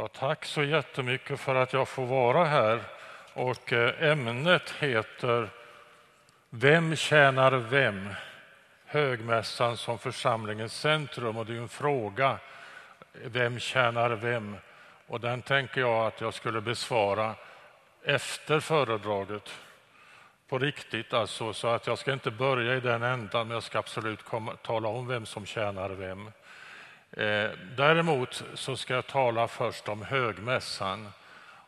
Ja, tack så jättemycket för att jag får vara här. Och eh, ämnet heter Vem tjänar vem? Högmässan som församlingens centrum. Och det är en fråga. Vem tjänar vem? Och den tänker jag att jag skulle besvara efter föredraget. På riktigt alltså, så att jag ska inte börja i den ändan, men jag ska absolut komma, tala om vem som tjänar vem. Eh, däremot så ska jag tala först om högmässan.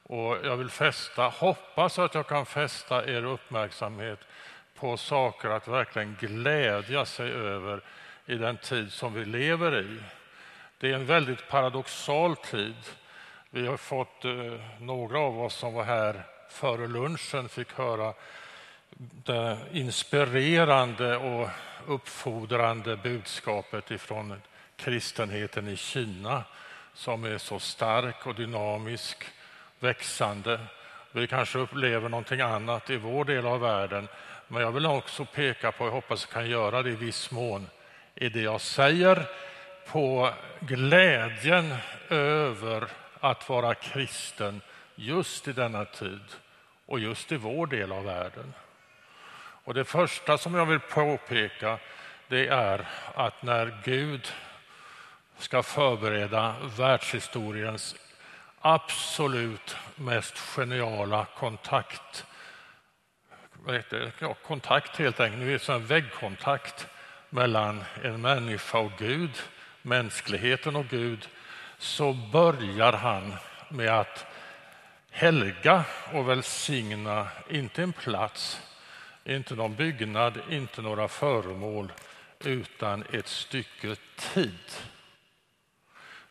Och jag vill fästa, hoppas att jag kan fästa er uppmärksamhet på saker att verkligen glädja sig över i den tid som vi lever i. Det är en väldigt paradoxal tid. Vi har fått, eh, några av oss som var här före lunchen fick höra det inspirerande och uppfordrande budskapet ifrån kristenheten i Kina som är så stark och dynamisk, växande. Vi kanske upplever någonting annat i vår del av världen, men jag vill också peka på, jag hoppas jag kan göra det i viss mån, i det jag säger, på glädjen över att vara kristen just i denna tid och just i vår del av världen. Och det första som jag vill påpeka det är att när Gud ska förbereda världshistoriens absolut mest geniala kontakt. Ja, kontakt helt enkelt, Det är som en väggkontakt mellan en människa och Gud, mänskligheten och Gud, så börjar han med att helga och välsigna, inte en plats, inte någon byggnad, inte några föremål, utan ett stycke tid.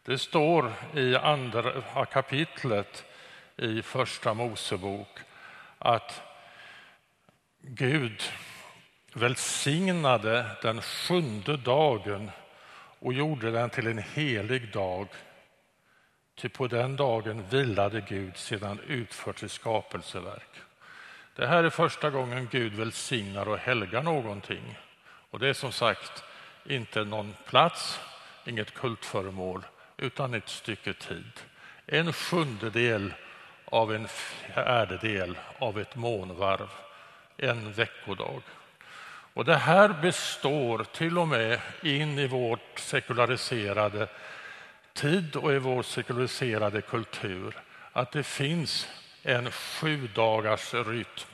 Det står i andra kapitlet i Första Mosebok att Gud välsignade den sjunde dagen och gjorde den till en helig dag. Ty på den dagen vilade Gud sedan utfört sitt skapelseverk. Det här är första gången Gud välsignar och helgar någonting. Och det är som sagt inte någon plats, inget kultföremål, utan ett stycke tid. En sjundedel av en fjärdedel av ett månvarv, en veckodag. Och det här består till och med in i vårt sekulariserade tid och i vår sekulariserade kultur att det finns en sju dagars rytm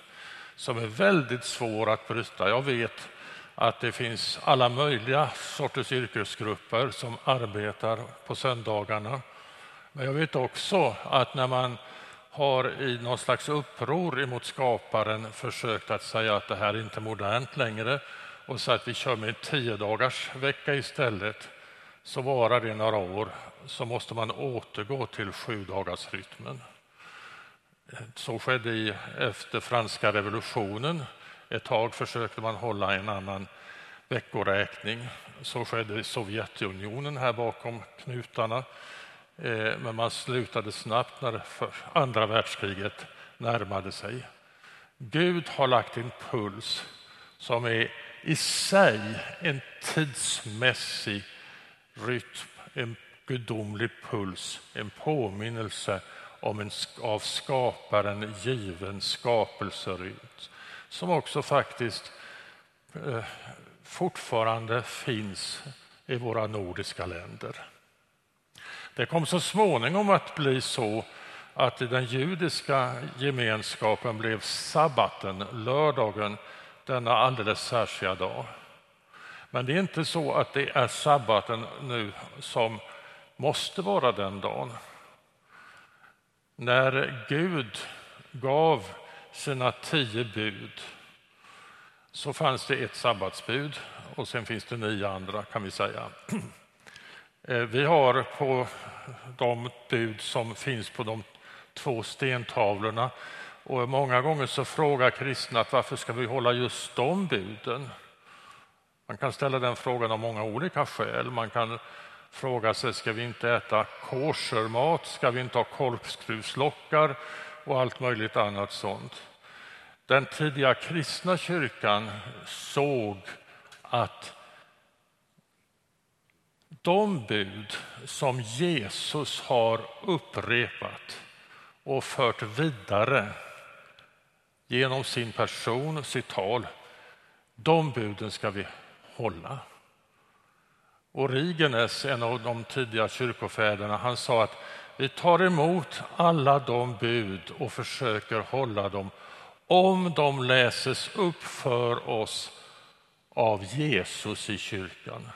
som är väldigt svår att bryta. Jag vet att det finns alla möjliga sorters yrkesgrupper som arbetar på söndagarna. Men jag vet också att när man har i någon slags uppror emot skaparen försökt att säga att det här är inte modernt längre och så att vi kör med tio dagars vecka istället så varar det några år så måste man återgå till sju dagars rytmen. Så skedde efter franska revolutionen ett tag försökte man hålla en annan veckoräkning. Så skedde i Sovjetunionen här bakom knutarna. Eh, men man slutade snabbt när andra världskriget närmade sig. Gud har lagt en puls som är i sig en tidsmässig rytm, en gudomlig puls, en påminnelse om en av skaparen given skapelserytm som också faktiskt eh, fortfarande finns i våra nordiska länder. Det kom så småningom att bli så att i den judiska gemenskapen blev sabbaten, lördagen, denna alldeles särskilda dag. Men det är inte så att det är sabbaten nu som måste vara den dagen. När Gud gav sina tio bud så fanns det ett sabbatsbud och sen finns det nio andra kan vi säga. Eh, vi har på de bud som finns på de två stentavlorna och många gånger så frågar kristna att varför ska vi hålla just de buden? Man kan ställa den frågan av många olika skäl. Man kan fråga sig, ska vi inte äta koshermat? Ska vi inte ha korkskruvslockar? Och allt möjligt annat sånt. Den tidiga kristna kyrkan såg att de bud som Jesus har upprepat och fört vidare genom sin person och sitt tal, de buden ska vi hålla. Origenes, en av de tidiga kyrkofäderna, han sa att vi tar emot alla de bud och försöker hålla dem om de läses upp för oss av Jesus i kyrkan.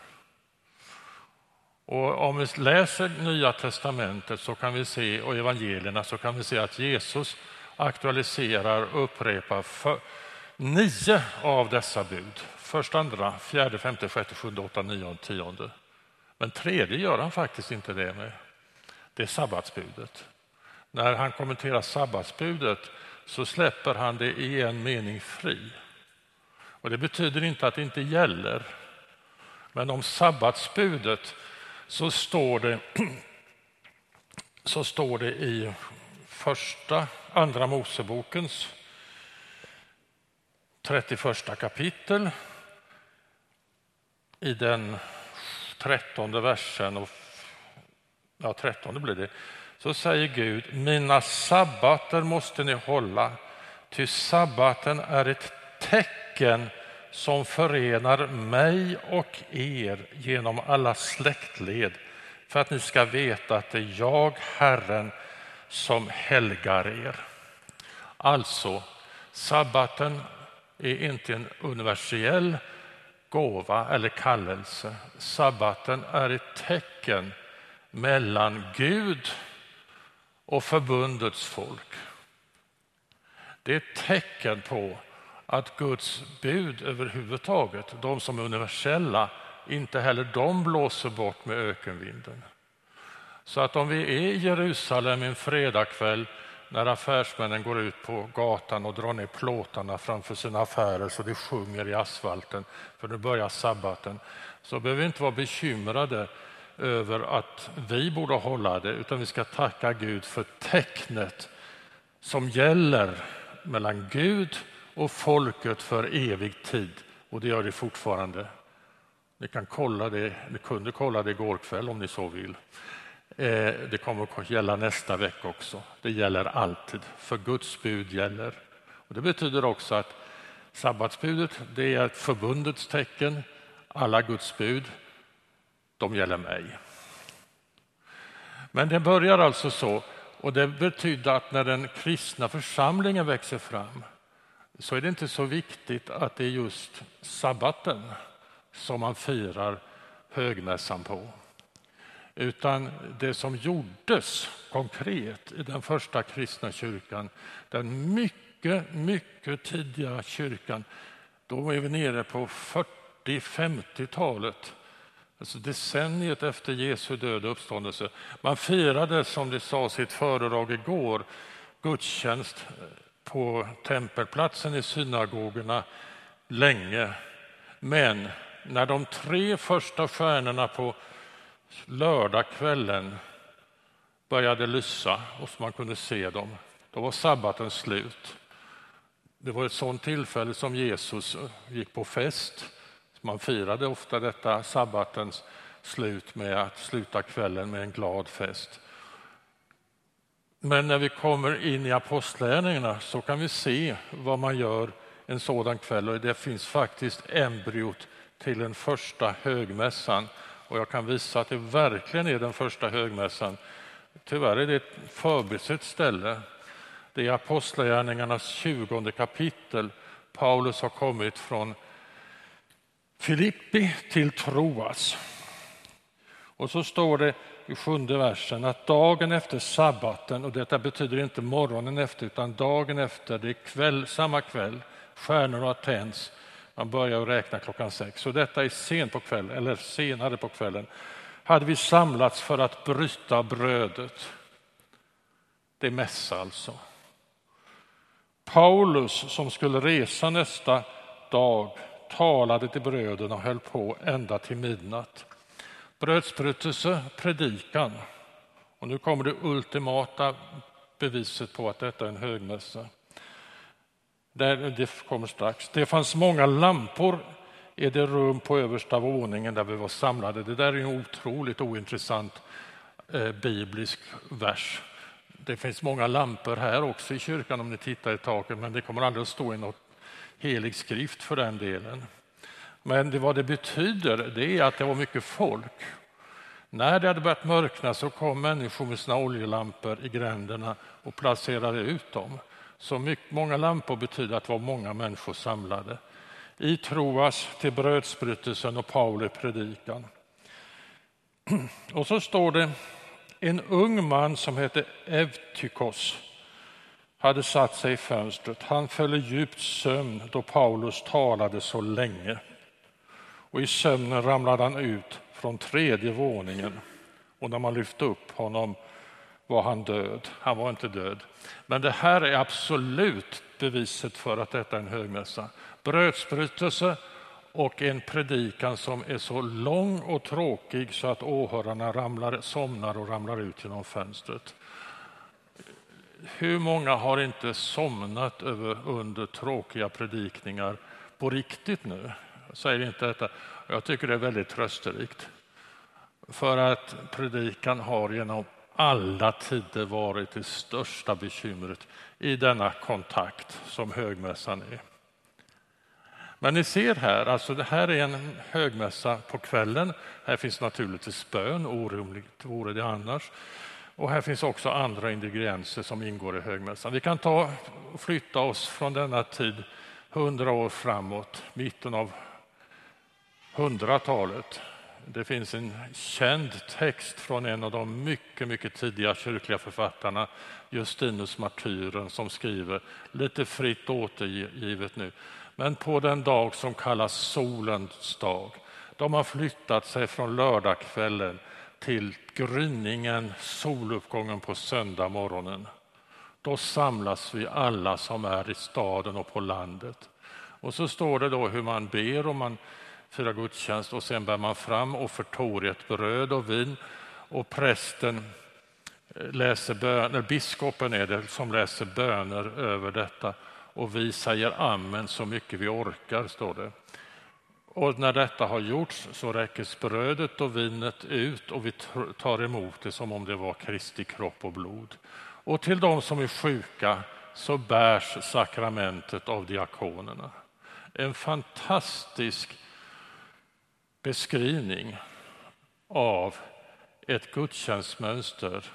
Och om vi läser Nya testamentet så kan vi se, och evangelierna så kan vi se att Jesus aktualiserar och upprepar för, nio av dessa bud. Första, andra, fjärde, femte, sjätte, sjunde, åtta, nionde, tionde. Men tredje gör han faktiskt inte det med. Det är sabbatsbudet. När han kommenterar sabbatsbudet så släpper han det i en mening fri. Och Det betyder inte att det inte gäller. Men om sabbatsbudet så står det, så står det i första, andra Mosebokens 31 kapitel i den trettonde versen, och, ja, trettonde blir det, så säger Gud, mina sabbater måste ni hålla, ty sabbaten är ett tecken som förenar mig och er genom alla släktled för att ni ska veta att det är jag, Herren, som helgar er. Alltså, sabbaten är inte en universell gåva eller kallelse. Sabbaten är ett tecken mellan Gud och förbundets folk. Det är ett tecken på att Guds bud överhuvudtaget, de som är universella, inte heller de blåser bort med ökenvinden. Så att om vi är i Jerusalem en fredagkväll när affärsmännen går ut på gatan och drar ner plåtarna framför sina affärer så det sjunger i asfalten, för nu börjar sabbaten, så behöver vi inte vara bekymrade över att vi borde hålla det, utan vi ska tacka Gud för tecknet som gäller mellan Gud och folket för evig tid. Och det gör det fortfarande. Ni kan kolla det, ni kunde kolla det igår kväll om ni så vill. Eh, det kommer att gälla nästa vecka också. Det gäller alltid, för Guds bud gäller. Och det betyder också att sabbatsbudet det är ett förbundets tecken. Alla Guds bud, de gäller mig. Men det börjar alltså så, och det betyder att när den kristna församlingen växer fram så är det inte så viktigt att det är just sabbaten som man firar högmässan på. Utan det som gjordes konkret i den första kristna kyrkan, den mycket, mycket tidiga kyrkan, då är vi nere på 40-50-talet, alltså decenniet efter Jesu död och uppståndelse. Man firade, som det sa sitt föredrag igår, gudstjänst eh, på tempelplatsen i synagogorna länge. Men när de tre första stjärnorna på lördagskvällen började lysa och så man kunde se dem, då var sabbaten slut. Det var ett sådant tillfälle som Jesus eh, gick på fest. Man firade ofta detta sabbatens slut med att sluta kvällen med en glad fest. Men när vi kommer in i apostlärningarna så kan vi se vad man gör en sådan kväll och det finns faktiskt embryot till den första högmässan och jag kan visa att det verkligen är den första högmässan. Tyvärr är det ett förbisett ställe. Det är Apostlagärningarnas 20 kapitel. Paulus har kommit från Filippi till Troas. Och så står det i sjunde versen att dagen efter sabbaten, och detta betyder inte morgonen efter utan dagen efter, det är kväll, samma kväll, stjärnor har tänts, man börjar räkna klockan sex, så detta är sen på kvällen, eller senare på kvällen, hade vi samlats för att bryta brödet. Det är mässa alltså. Paulus som skulle resa nästa dag talade till bröderna och höll på ända till midnatt. Brödsbrytelse, predikan. Och nu kommer det ultimata beviset på att detta är en högmässa. Det kommer strax. Det fanns många lampor i det rum på översta våningen där vi var samlade. Det där är en otroligt ointressant eh, biblisk vers. Det finns många lampor här också i kyrkan om ni tittar i taket, men det kommer aldrig att stå i något helig skrift för den delen. Men det, vad det betyder det är att det var mycket folk. När det hade börjat mörkna så kom människor med sina oljelampor i gränderna och placerade ut dem. Så mycket, många lampor betyder att det var många människor samlade. I Troas till brödsbrytelsen och Pauli predikan. Och så står det en ung man som hette Evtykos hade satt sig i fönstret. Han föll i djupt sömn då Paulus talade så länge. Och i sömnen ramlade han ut från tredje våningen. Och när man lyfte upp honom var han död. Han var inte död. Men det här är absolut beviset för att detta är en högmässa. Brödsbrytelse och en predikan som är så lång och tråkig så att åhörarna ramlar, somnar och ramlar ut genom fönstret. Hur många har inte somnat över, under tråkiga predikningar på riktigt nu? Jag säger inte detta. Jag tycker det är väldigt trösterikt. För att predikan har genom alla tider varit det största bekymret i denna kontakt som högmässan är. Men ni ser här, alltså det här är en högmässa på kvällen. Här finns naturligtvis bön, orimligt vore det annars. Och här finns också andra ingredienser som ingår i högmässan. Vi kan ta och flytta oss från denna tid hundra år framåt, mitten av hundratalet. Det finns en känd text från en av de mycket, mycket tidiga kyrkliga författarna, Justinus martyren, som skriver, lite fritt återgivet nu, men på den dag som kallas solens dag, de har flyttat sig från lördagskvällen till gryningen, soluppgången på söndag morgonen. Då samlas vi alla som är i staden och på landet. Och så står det då hur man ber och man firar gudstjänst och sen bär man fram offertoriet bröd och vin och prästen eh, läser böner, biskopen är det som läser böner över detta och vi säger amen så mycket vi orkar, står det. Och när detta har gjorts så räckes brödet och vinet ut och vi tar emot det som om det var Kristi kropp och blod. Och till de som är sjuka så bärs sakramentet av diakonerna. En fantastisk beskrivning av ett gudstjänstmönster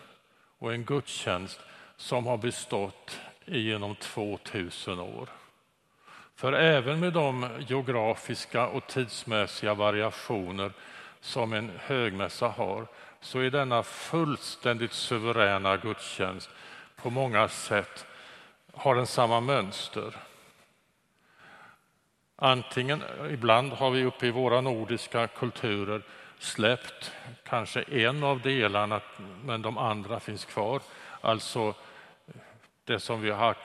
och en gudstjänst som har bestått genom 2000 år. För även med de geografiska och tidsmässiga variationer som en högmässa har så är denna fullständigt suveräna gudstjänst på många sätt har den samma mönster. Antingen, ibland har vi uppe i våra nordiska kulturer släppt kanske en av delarna, men de andra finns kvar. Alltså det som vi har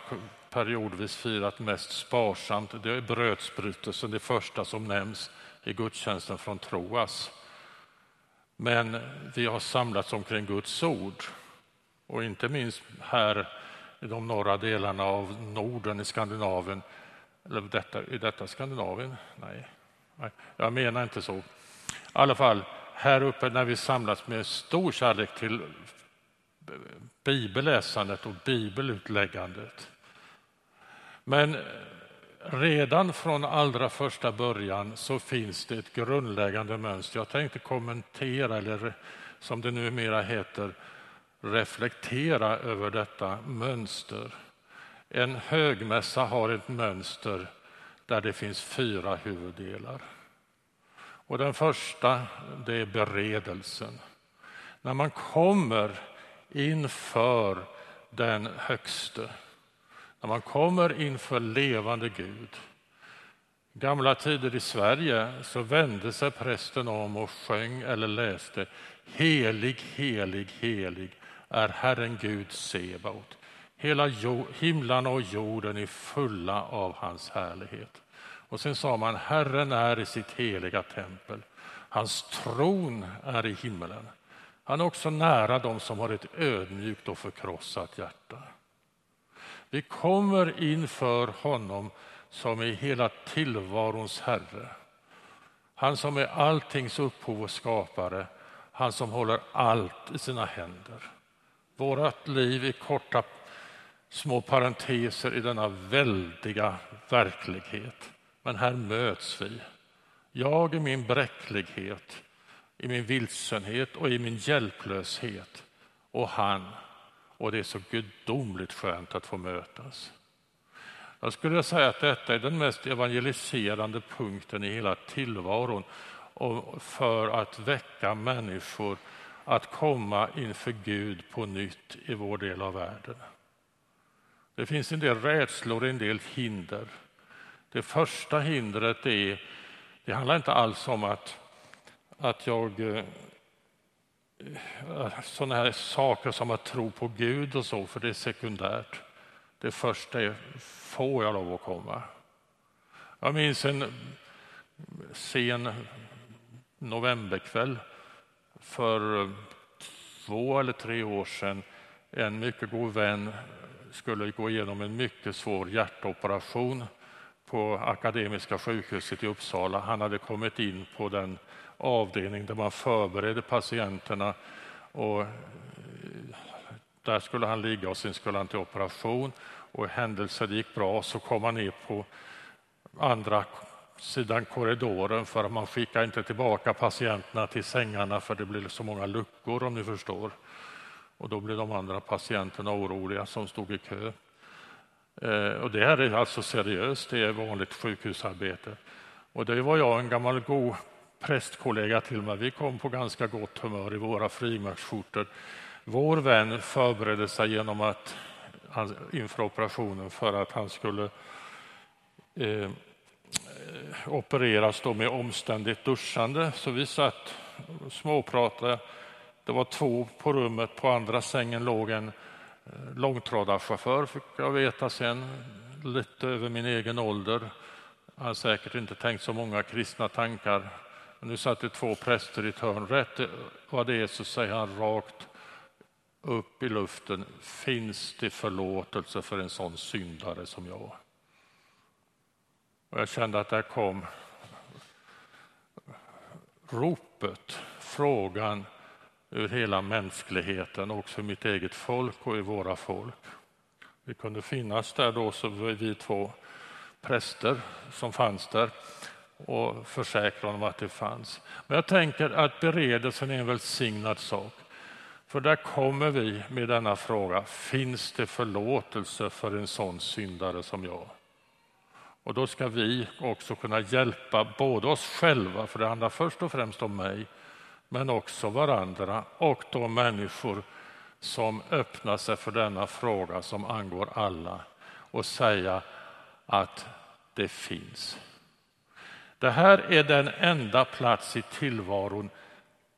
periodvis firat mest sparsamt, det är brödsbrytelsen, det första som nämns i gudstjänsten från Troas. Men vi har samlats omkring Guds ord och inte minst här i de norra delarna av Norden i Skandinavien. Eller detta, är detta Skandinavien? Nej. Nej, jag menar inte så. I alla fall, här uppe när vi samlats med stor kärlek till bibelläsandet och bibelutläggandet. Men eh, redan från allra första början så finns det ett grundläggande mönster. Jag tänkte kommentera, eller som det numera heter, reflektera över detta mönster. En högmässa har ett mönster där det finns fyra huvuddelar. Och den första det är beredelsen. När man kommer inför den högste, när man kommer inför levande Gud. Gamla tider i Sverige så vände sig prästen om och sjöng eller läste Helig, helig, helig är Herren Gud Sebaot. Hela himlarna och jorden är fulla av hans härlighet. Och sen sa man Herren är i sitt heliga tempel. Hans tron är i himmelen. Han är också nära dem som har ett ödmjukt och förkrossat hjärta. Vi kommer inför honom som är hela tillvarons Herre Han som är alltings upphov och skapare, han som håller allt i sina händer. Vårt liv är korta små parenteser i denna väldiga verklighet. Men här möts vi. Jag i min bräcklighet, i min vilsenhet och i min hjälplöshet och han. Och det är så gudomligt skönt att få mötas. Jag skulle säga att detta är den mest evangeliserande punkten i hela tillvaron för att väcka människor att komma inför Gud på nytt i vår del av världen. Det finns en del rädslor, en del hinder. Det första hindret är, det handlar inte alls om att, att jag eh, sådana här saker som att tro på Gud och så, för det är sekundärt. Det första är, får jag lov att komma? Jag minns en sen novemberkväll för två eller tre år sedan. En mycket god vän skulle gå igenom en mycket svår hjärtoperation på Akademiska sjukhuset i Uppsala. Han hade kommit in på den avdelning där man förberedde patienterna och eh, där skulle han ligga och sen skulle han till operation och i händelse det gick bra så kom han ner på andra sidan korridoren för man skickar inte tillbaka patienterna till sängarna för det blir så många luckor om ni förstår. Och då blev de andra patienterna oroliga som stod i kö. Eh, och det här är alltså seriöst, det är vanligt sjukhusarbete. Och det var jag en gammal god prästkollega till mig. Vi kom på ganska gott humör i våra frimärksskjortor. Vår vän förberedde sig genom att, inför operationen för att han skulle eh, opereras då med omständigt duschande. Så vi satt och småpratade. Det var två på rummet. På andra sängen låg en Eh, långtradarchaufför, fick jag veta sen, lite över min egen ålder. Jag har säkert inte tänkt så många kristna tankar. Men nu satt det två präster i ett hörn. Rätt vad det är så säger han rakt upp i luften. Finns det förlåtelse för en sån syndare som jag? Och jag kände att där kom ropet, frågan ur hela mänskligheten, också i mitt eget folk och i våra folk. Vi kunde finnas där då, så vi två präster som fanns där och försäkra honom att det fanns. Men jag tänker att beredelsen är en välsignad sak. För där kommer vi med denna fråga, finns det förlåtelse för en sån syndare som jag? Och då ska vi också kunna hjälpa både oss själva, för det handlar först och främst om mig, men också varandra och de människor som öppnar sig för denna fråga som angår alla och säga att det finns. Det här är den enda plats i tillvaron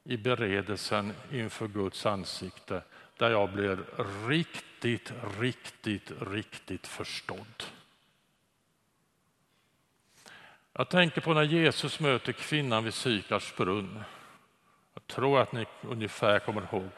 i beredelsen inför Guds ansikte där jag blir riktigt, riktigt, riktigt förstådd. Jag tänker på när Jesus möter kvinnan vid Sykars brunn. Jag tror att ni ungefär kommer ihåg.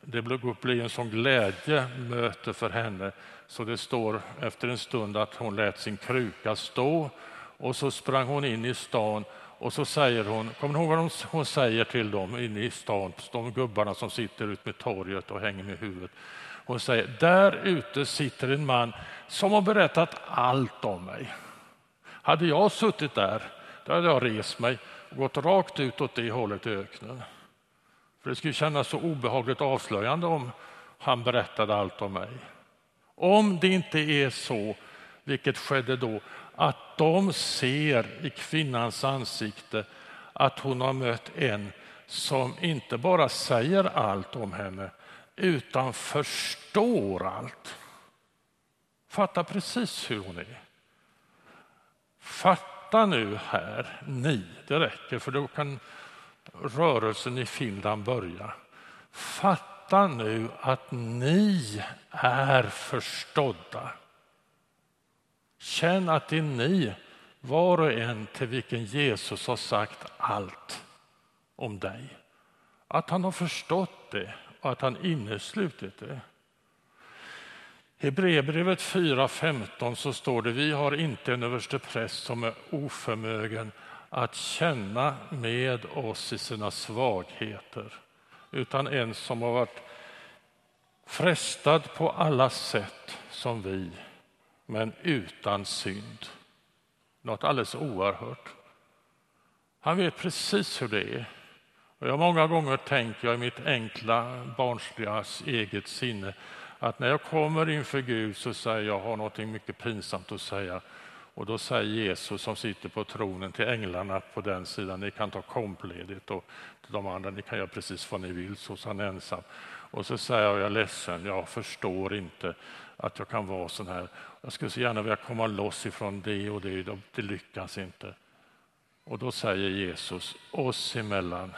Det blir en sån glädjemöte för henne så det står efter en stund att hon lät sin kruka stå och så sprang hon in i stan och så säger hon, kommer ni ihåg vad hon säger till dem inne i stan, de gubbarna som sitter ut med torget och hänger med huvudet. Hon säger, där ute sitter en man som har berättat allt om mig. Hade jag suttit där, då hade jag rest mig gått rakt ut åt det hållet i öknen. För det skulle kännas så obehagligt avslöjande om han berättade allt om mig. Om det inte är så, vilket skedde då, att de ser i kvinnans ansikte att hon har mött en som inte bara säger allt om henne utan förstår allt. Fattar precis hur hon är. Fatta nu här, ni, det räcker för då kan rörelsen i Finland börja. Fatta nu att ni är förstådda. Känn att det är ni, var och en till vilken Jesus har sagt allt om dig. Att han har förstått det och att han inneslutit det. I Hebreerbrevet 4.15 så står det vi har inte en överstepräst som är oförmögen att känna med oss i sina svagheter utan en som har varit frestad på alla sätt som vi, men utan synd. Något alldeles oerhört. Han vet precis hur det är. Och jag många gånger tänker jag i mitt enkla barnsliga eget sinne att när jag kommer inför Gud så säger jag, jag har något mycket pinsamt att säga. Och då säger Jesus som sitter på tronen till änglarna på den sidan, ni kan ta kompledigt och de andra, ni kan göra precis vad ni vill, så han ensam. Och så säger jag, jag är ledsen, jag förstår inte att jag kan vara sån här. Jag skulle så gärna vilja komma loss ifrån det och det, det lyckas inte. Och då säger Jesus oss emellan,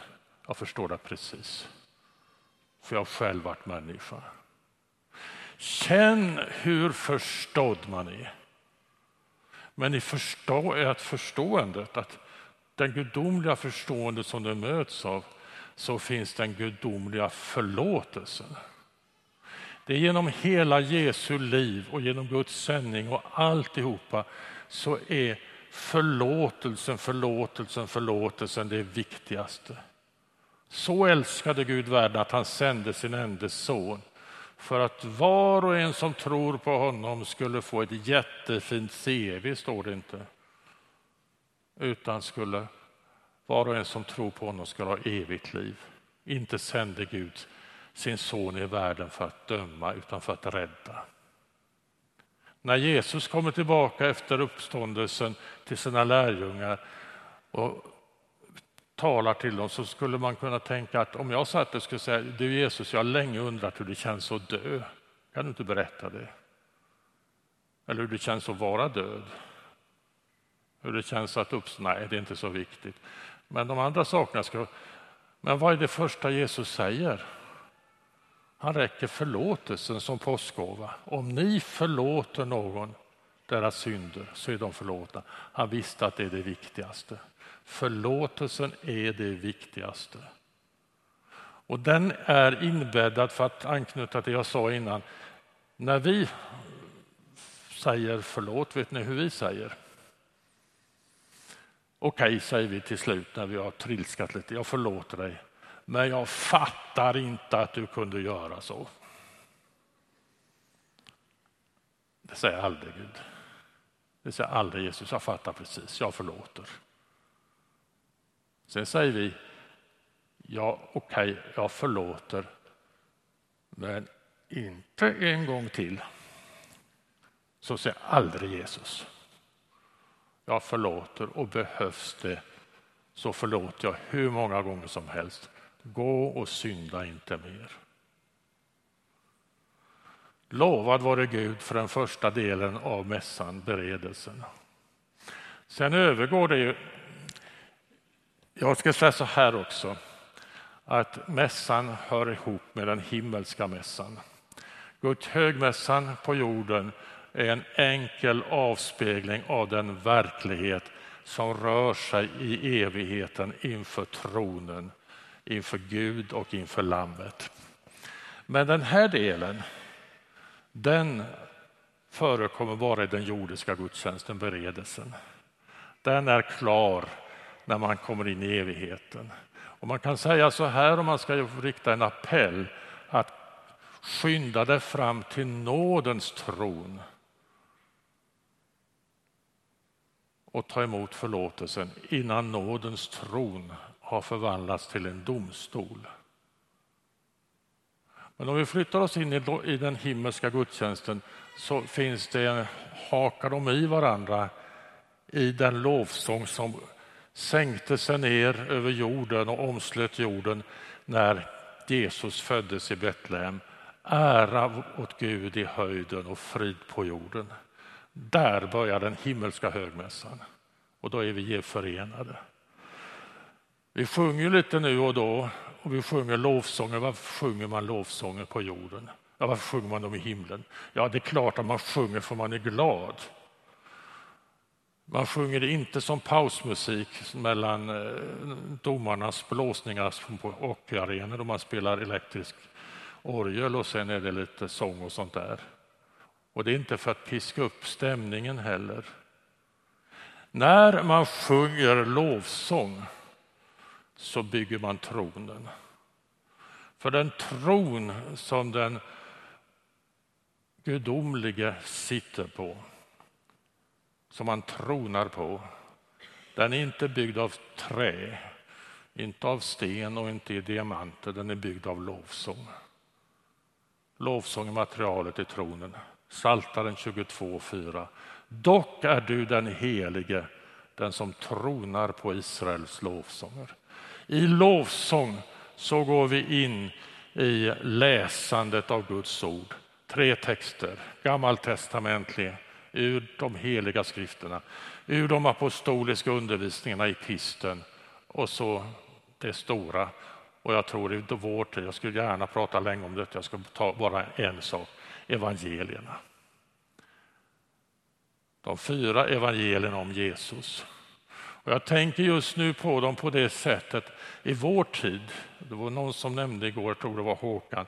jag förstår det precis. För jag har själv varit människa. Känn hur förstådd man är. Men i förstå, att förståendet, att den gudomliga förståendet som du möts av, så finns den gudomliga förlåtelsen. Det är genom hela Jesu liv och genom Guds sändning och alltihopa så är förlåtelsen, förlåtelsen, förlåtelsen det viktigaste. Så älskade Gud världen att han sände sin enda son för att var och en som tror på honom skulle få ett jättefint CV, står det inte. Utan skulle var och en som tror på honom skulle ha evigt liv. Inte sände Gud sin son i världen för att döma, utan för att rädda. När Jesus kommer tillbaka efter uppståndelsen till sina lärjungar och talar till dem så skulle man kunna tänka att om jag satt och skulle säga du Jesus, jag har länge undrat hur det känns att dö. Kan du inte berätta det? Eller hur det känns att vara död? Hur det känns att uppstå? Nej, det är inte så viktigt. Men de andra sakerna ska... Men vad är det första Jesus säger? Han räcker förlåtelsen som påskgåva. Om ni förlåter någon deras synder så är de förlåtna. Han visste att det är det viktigaste. Förlåtelsen är det viktigaste. Och den är inbäddad, för att anknyta till det jag sa innan, när vi säger förlåt, vet ni hur vi säger? Okej, okay, säger vi till slut när vi har trilskat lite, jag förlåter dig, men jag fattar inte att du kunde göra så. Det säger aldrig Gud. Det säger aldrig Jesus, jag fattar precis, jag förlåter. Sen säger vi, ja okej, okay, jag förlåter, men inte en gång till. Så säger aldrig Jesus. Jag förlåter och behövs det så förlåter jag hur många gånger som helst. Gå och synda inte mer. Lovad vare Gud för den första delen av mässan, beredelsen. Sen övergår det ju jag ska säga så här också, att mässan hör ihop med den himmelska mässan. Guds högmässan på jorden är en enkel avspegling av den verklighet som rör sig i evigheten inför tronen, inför Gud och inför Lammet. Men den här delen, den förekommer bara i den jordiska gudstjänsten, beredelsen. Den är klar när man kommer in i evigheten. Och man kan säga så här om man ska rikta en appell att skynda dig fram till nådens tron och ta emot förlåtelsen innan nådens tron har förvandlats till en domstol. Men om vi flyttar oss in i den himmelska gudstjänsten så finns det, hakar de i varandra i den lovsång som sänkte sig ner över jorden och omslöt jorden när Jesus föddes i Betlehem. Ära åt Gud i höjden och frid på jorden. Där börjar den himmelska högmässan och då är vi förenade. Vi sjunger lite nu och då och vi sjunger lovsånger. Varför sjunger man lovsånger på jorden? Ja, varför sjunger man dem i himlen? Ja, det är klart att man sjunger för man är glad. Man sjunger det inte som pausmusik mellan eh, domarnas blåsningar på hockeyarenor då man spelar elektrisk orgel och sen är det lite sång och sånt där. Och det är inte för att piska upp stämningen heller. När man sjunger lovsång så bygger man tronen. För den tron som den gudomlige sitter på, som man tronar på, den är inte byggd av trä, inte av sten och inte i diamanter, den är byggd av lovsång. Lovsång är materialet i tronen. Saltaren 22.4. Dock är du den helige, den som tronar på Israels lovsånger. I lovsång så går vi in i läsandet av Guds ord. Tre texter, gammaltestamentlig ur de heliga skrifterna, ur de apostoliska undervisningarna i pisten och så det stora. Och jag tror i vår tid, jag skulle gärna prata länge om det, jag ska ta bara en sak, evangelierna. De fyra evangelierna om Jesus. Och jag tänker just nu på dem på det sättet i vår tid. Det var någon som nämnde igår, jag tror det var Håkan,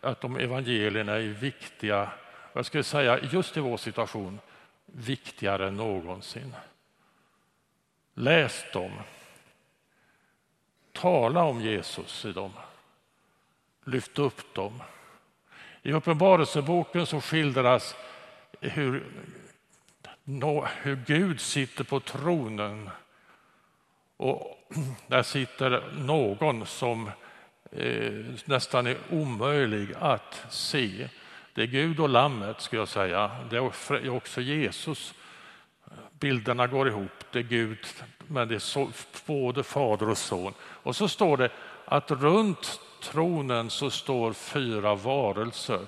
att de evangelierna är viktiga, jag skulle säga just i vår situation, viktigare än någonsin. Läs dem. Tala om Jesus i dem. Lyft upp dem. I Uppenbarelseboken så skildras hur, hur Gud sitter på tronen och där sitter någon som eh, nästan är omöjlig att se. Det är Gud och Lammet, skulle jag säga. Det är också Jesus. Bilderna går ihop. Det är Gud, men det är så, både Fader och Son. Och så står det att runt tronen så står fyra varelser,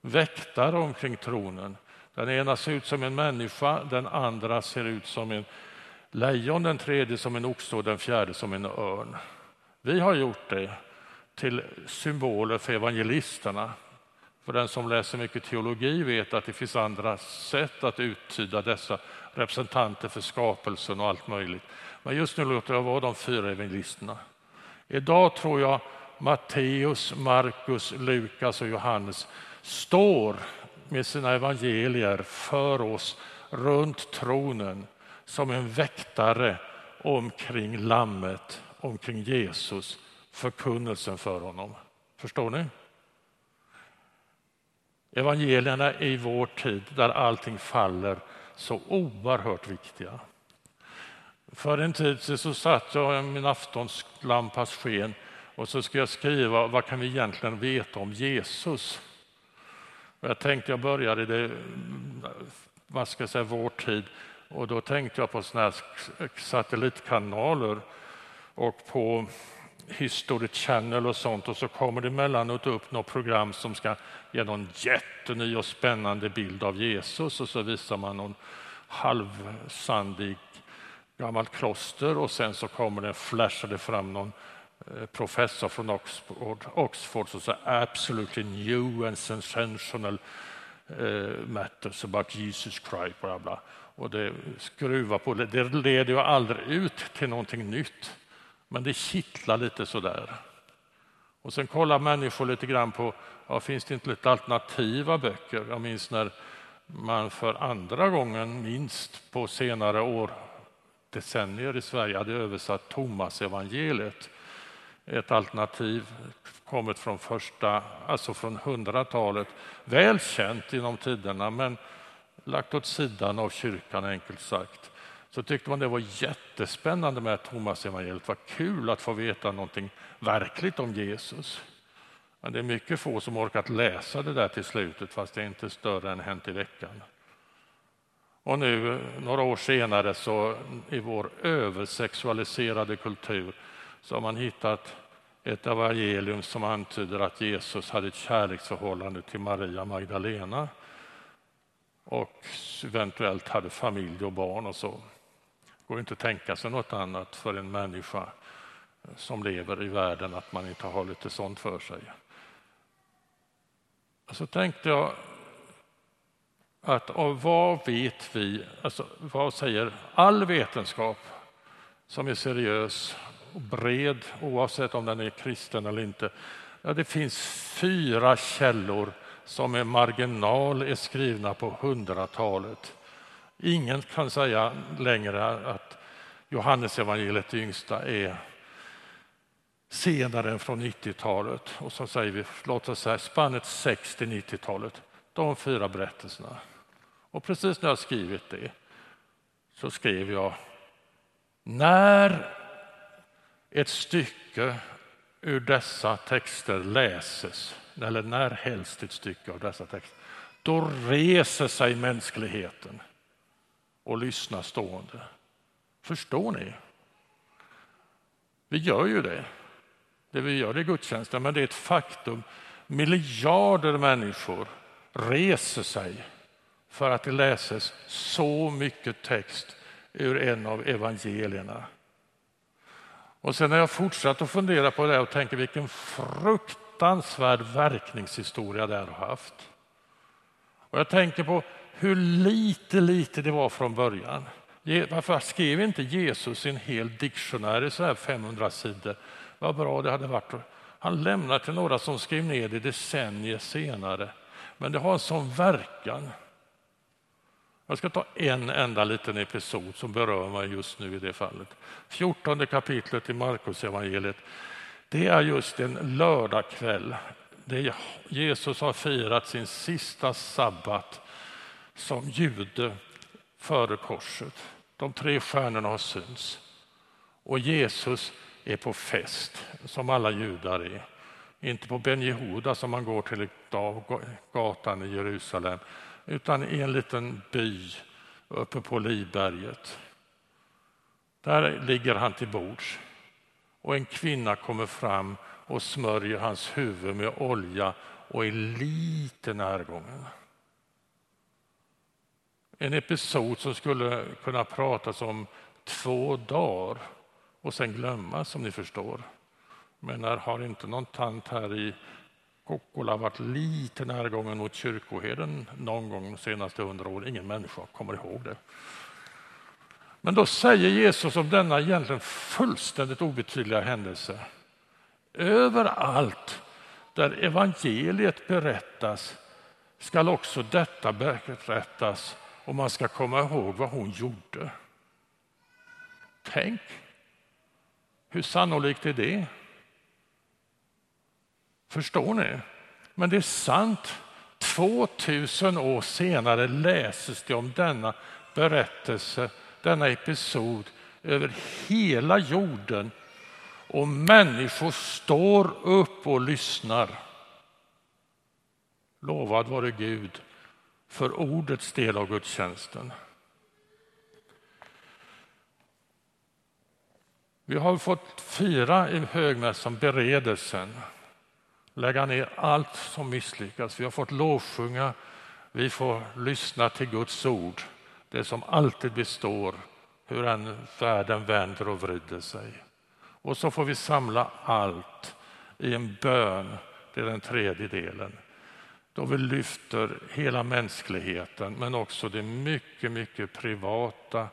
väktare omkring tronen. Den ena ser ut som en människa, den andra ser ut som en lejon, den tredje som en oxe och den fjärde som en örn. Vi har gjort det till symboler för evangelisterna. För den som läser mycket teologi vet att det finns andra sätt att uttyda dessa representanter för skapelsen och allt möjligt. Men just nu låter jag vara de fyra evangelisterna. Idag tror jag Matteus, Markus, Lukas och Johannes står med sina evangelier för oss runt tronen som en väktare omkring lammet, omkring Jesus, förkunnelsen för honom. Förstår ni? Evangelierna i vår tid, där allting faller, så oerhört viktiga. För en tid sedan så satt jag i min aftonslampas sken och så ska jag skriva vad kan vi egentligen veta om Jesus. Jag tänkte jag börjar i det, vad ska jag säga, vår tid och då tänkte jag på såna satellitkanaler och på History Channel och sånt och så kommer det emellanåt upp något program som ska ge någon jätteny och spännande bild av Jesus och så visar man någon halvsandig gammalt kloster och sen så kommer det, flashar det fram någon eh, professor från Oxford, Oxford som säger absolutely new and sensational uh, matters about Jesus Christ. Bla bla och det skruvar på det. Det leder ju aldrig ut till någonting nytt, men det kittlar lite sådär. Och sen kollar människor lite grann på, ja, finns det inte lite alternativa böcker? Jag minns när man för andra gången, minst på senare år, decennier i Sverige, hade översatt Thomas evangeliet. Ett alternativ kommit från första, alltså från hundratalet, väl känt inom tiderna, men lagt åt sidan av kyrkan enkelt sagt. Så tyckte man det var jättespännande med Thomas evangeliet. Vad kul att få veta någonting verkligt om Jesus. Men det är mycket få som orkat läsa det där till slutet fast det är inte större än Hänt i veckan. Och nu några år senare så i vår översexualiserade kultur så har man hittat ett evangelium som antyder att Jesus hade ett kärleksförhållande till Maria Magdalena och eventuellt hade familj och barn och så. Det går inte att tänka sig något annat för en människa eh, som lever i världen att man inte har lite sånt för sig. Så tänkte jag att av vad vet vi, alltså vad säger all vetenskap som är seriös och bred oavsett om den är kristen eller inte. Ja, det finns fyra källor som med marginal är skrivna på hundratalet. Ingen kan säga längre att Johannes evangeliet yngsta är senare än från 90-talet. Och så säger vi, låt oss säga spannet 60-90-talet, de fyra berättelserna. Och precis när jag skrivit det så skrev jag när ett stycke ur dessa texter läses, eller när helst ett stycke av dessa texter, då reser sig mänskligheten och lyssna stående. Förstår ni? Vi gör ju det. Det vi gör i gudstjänsten, men det är ett faktum. Miljarder människor reser sig för att det läses så mycket text ur en av evangelierna. Och sen har jag fortsatt att fundera på det och tänker vilken fruktansvärd verkningshistoria det har haft. Och jag tänker på hur lite, lite det var från början. Varför skrev inte Jesus en hel diktionär i så här 500 sidor? Vad bra det hade varit. Han lämnar till några som skrev ner det decennier senare. Men det har en sån verkan. Jag ska ta en enda liten episod som berör mig just nu i det fallet. 14 kapitlet i Markus evangeliet. Det är just en lördagkväll. Jesus har firat sin sista sabbat som jude före korset. De tre stjärnorna har synts. Och Jesus är på fest, som alla judar är. Inte på Ben Jehuda som man går till gatan i Jerusalem utan i en liten by uppe på Livberget. Där ligger han till bords och en kvinna kommer fram och smörjer hans huvud med olja och är lite närgången. En episod som skulle kunna pratas om två dagar och sen glömmas, som ni förstår. Men när har inte någon tant här i Kokkola varit lite närgången mot kyrkoherden någon gång de senaste hundra åren? Ingen människa kommer ihåg det. Men då säger Jesus om denna egentligen fullständigt obetydliga händelse. Överallt där evangeliet berättas skall också detta berättas och man ska komma ihåg vad hon gjorde. Tänk, hur sannolikt är det? Förstår ni? Men det är sant. 2000 år senare läses det om denna berättelse, denna episod över hela jorden och människor står upp och lyssnar. Lovad vare Gud för ordets del av gudstjänsten. Vi har fått fira i högmässan beredelsen, lägga ner allt som misslyckats. Vi har fått lovsjunga, vi får lyssna till Guds ord, det som alltid består, hur än världen vänder och vrider sig. Och så får vi samla allt i en bön, det är den tredje delen då vi lyfter hela mänskligheten men också det mycket, mycket privata,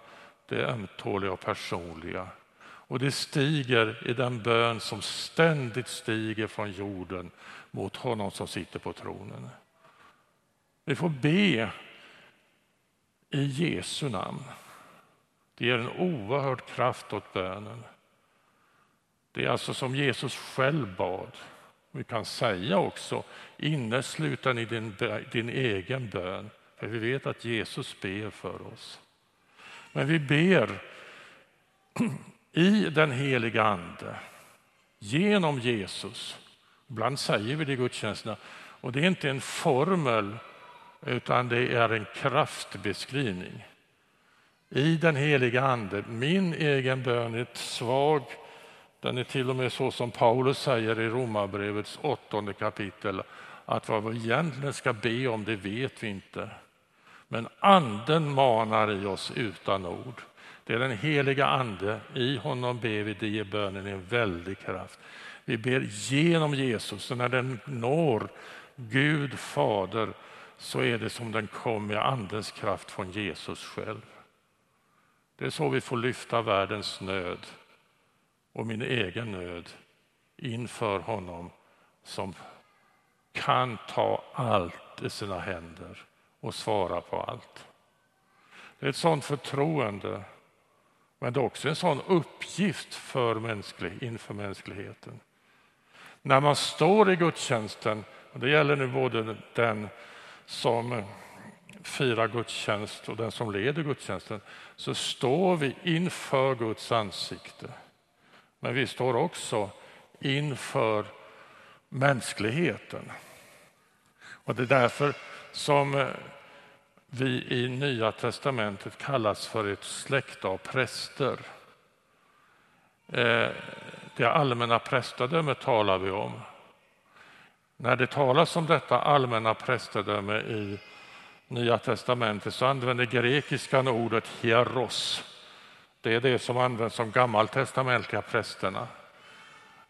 det ömtåliga och personliga. Och det stiger i den bön som ständigt stiger från jorden mot honom som sitter på tronen. Vi får be i Jesu namn. Det ger en oerhörd kraft åt bönen. Det är alltså som Jesus själv bad. Vi kan säga också innesluten i din, din egen bön, för vi vet att Jesus ber för oss. Men vi ber i den heliga Ande, genom Jesus. Ibland säger vi det i gudstjänsterna, och det är inte en formel utan det är en kraftbeskrivning. I den heliga Ande, min egen bön är svag den är till och med så som Paulus säger i Romarbrevets åttonde kapitel att vad vi egentligen ska be om det vet vi inte. Men anden manar i oss utan ord. Det är den heliga ande, i honom ber vi, det ger bönen en väldig kraft. Vi ber genom Jesus och när den når Gud Fader så är det som den kom med andens kraft från Jesus själv. Det är så vi får lyfta världens nöd och min egen nöd inför honom som kan ta allt i sina händer och svara på allt. Det är ett sånt förtroende, men det är också en sån uppgift för mänsklig, inför mänskligheten. När man står i gudstjänsten, och det gäller nu både den som firar gudstjänst och den som leder gudstjänsten, så står vi inför Guds ansikte. Men vi står också inför mänskligheten. Och det är därför som eh, vi i Nya testamentet kallas för ett släkte av präster. Eh, det allmänna prästadömet talar vi om. När det talas om detta allmänna prästadöme i Nya testamentet så använder grekiskan ordet hieros. Det är det som används som gammaltestamentliga prästerna.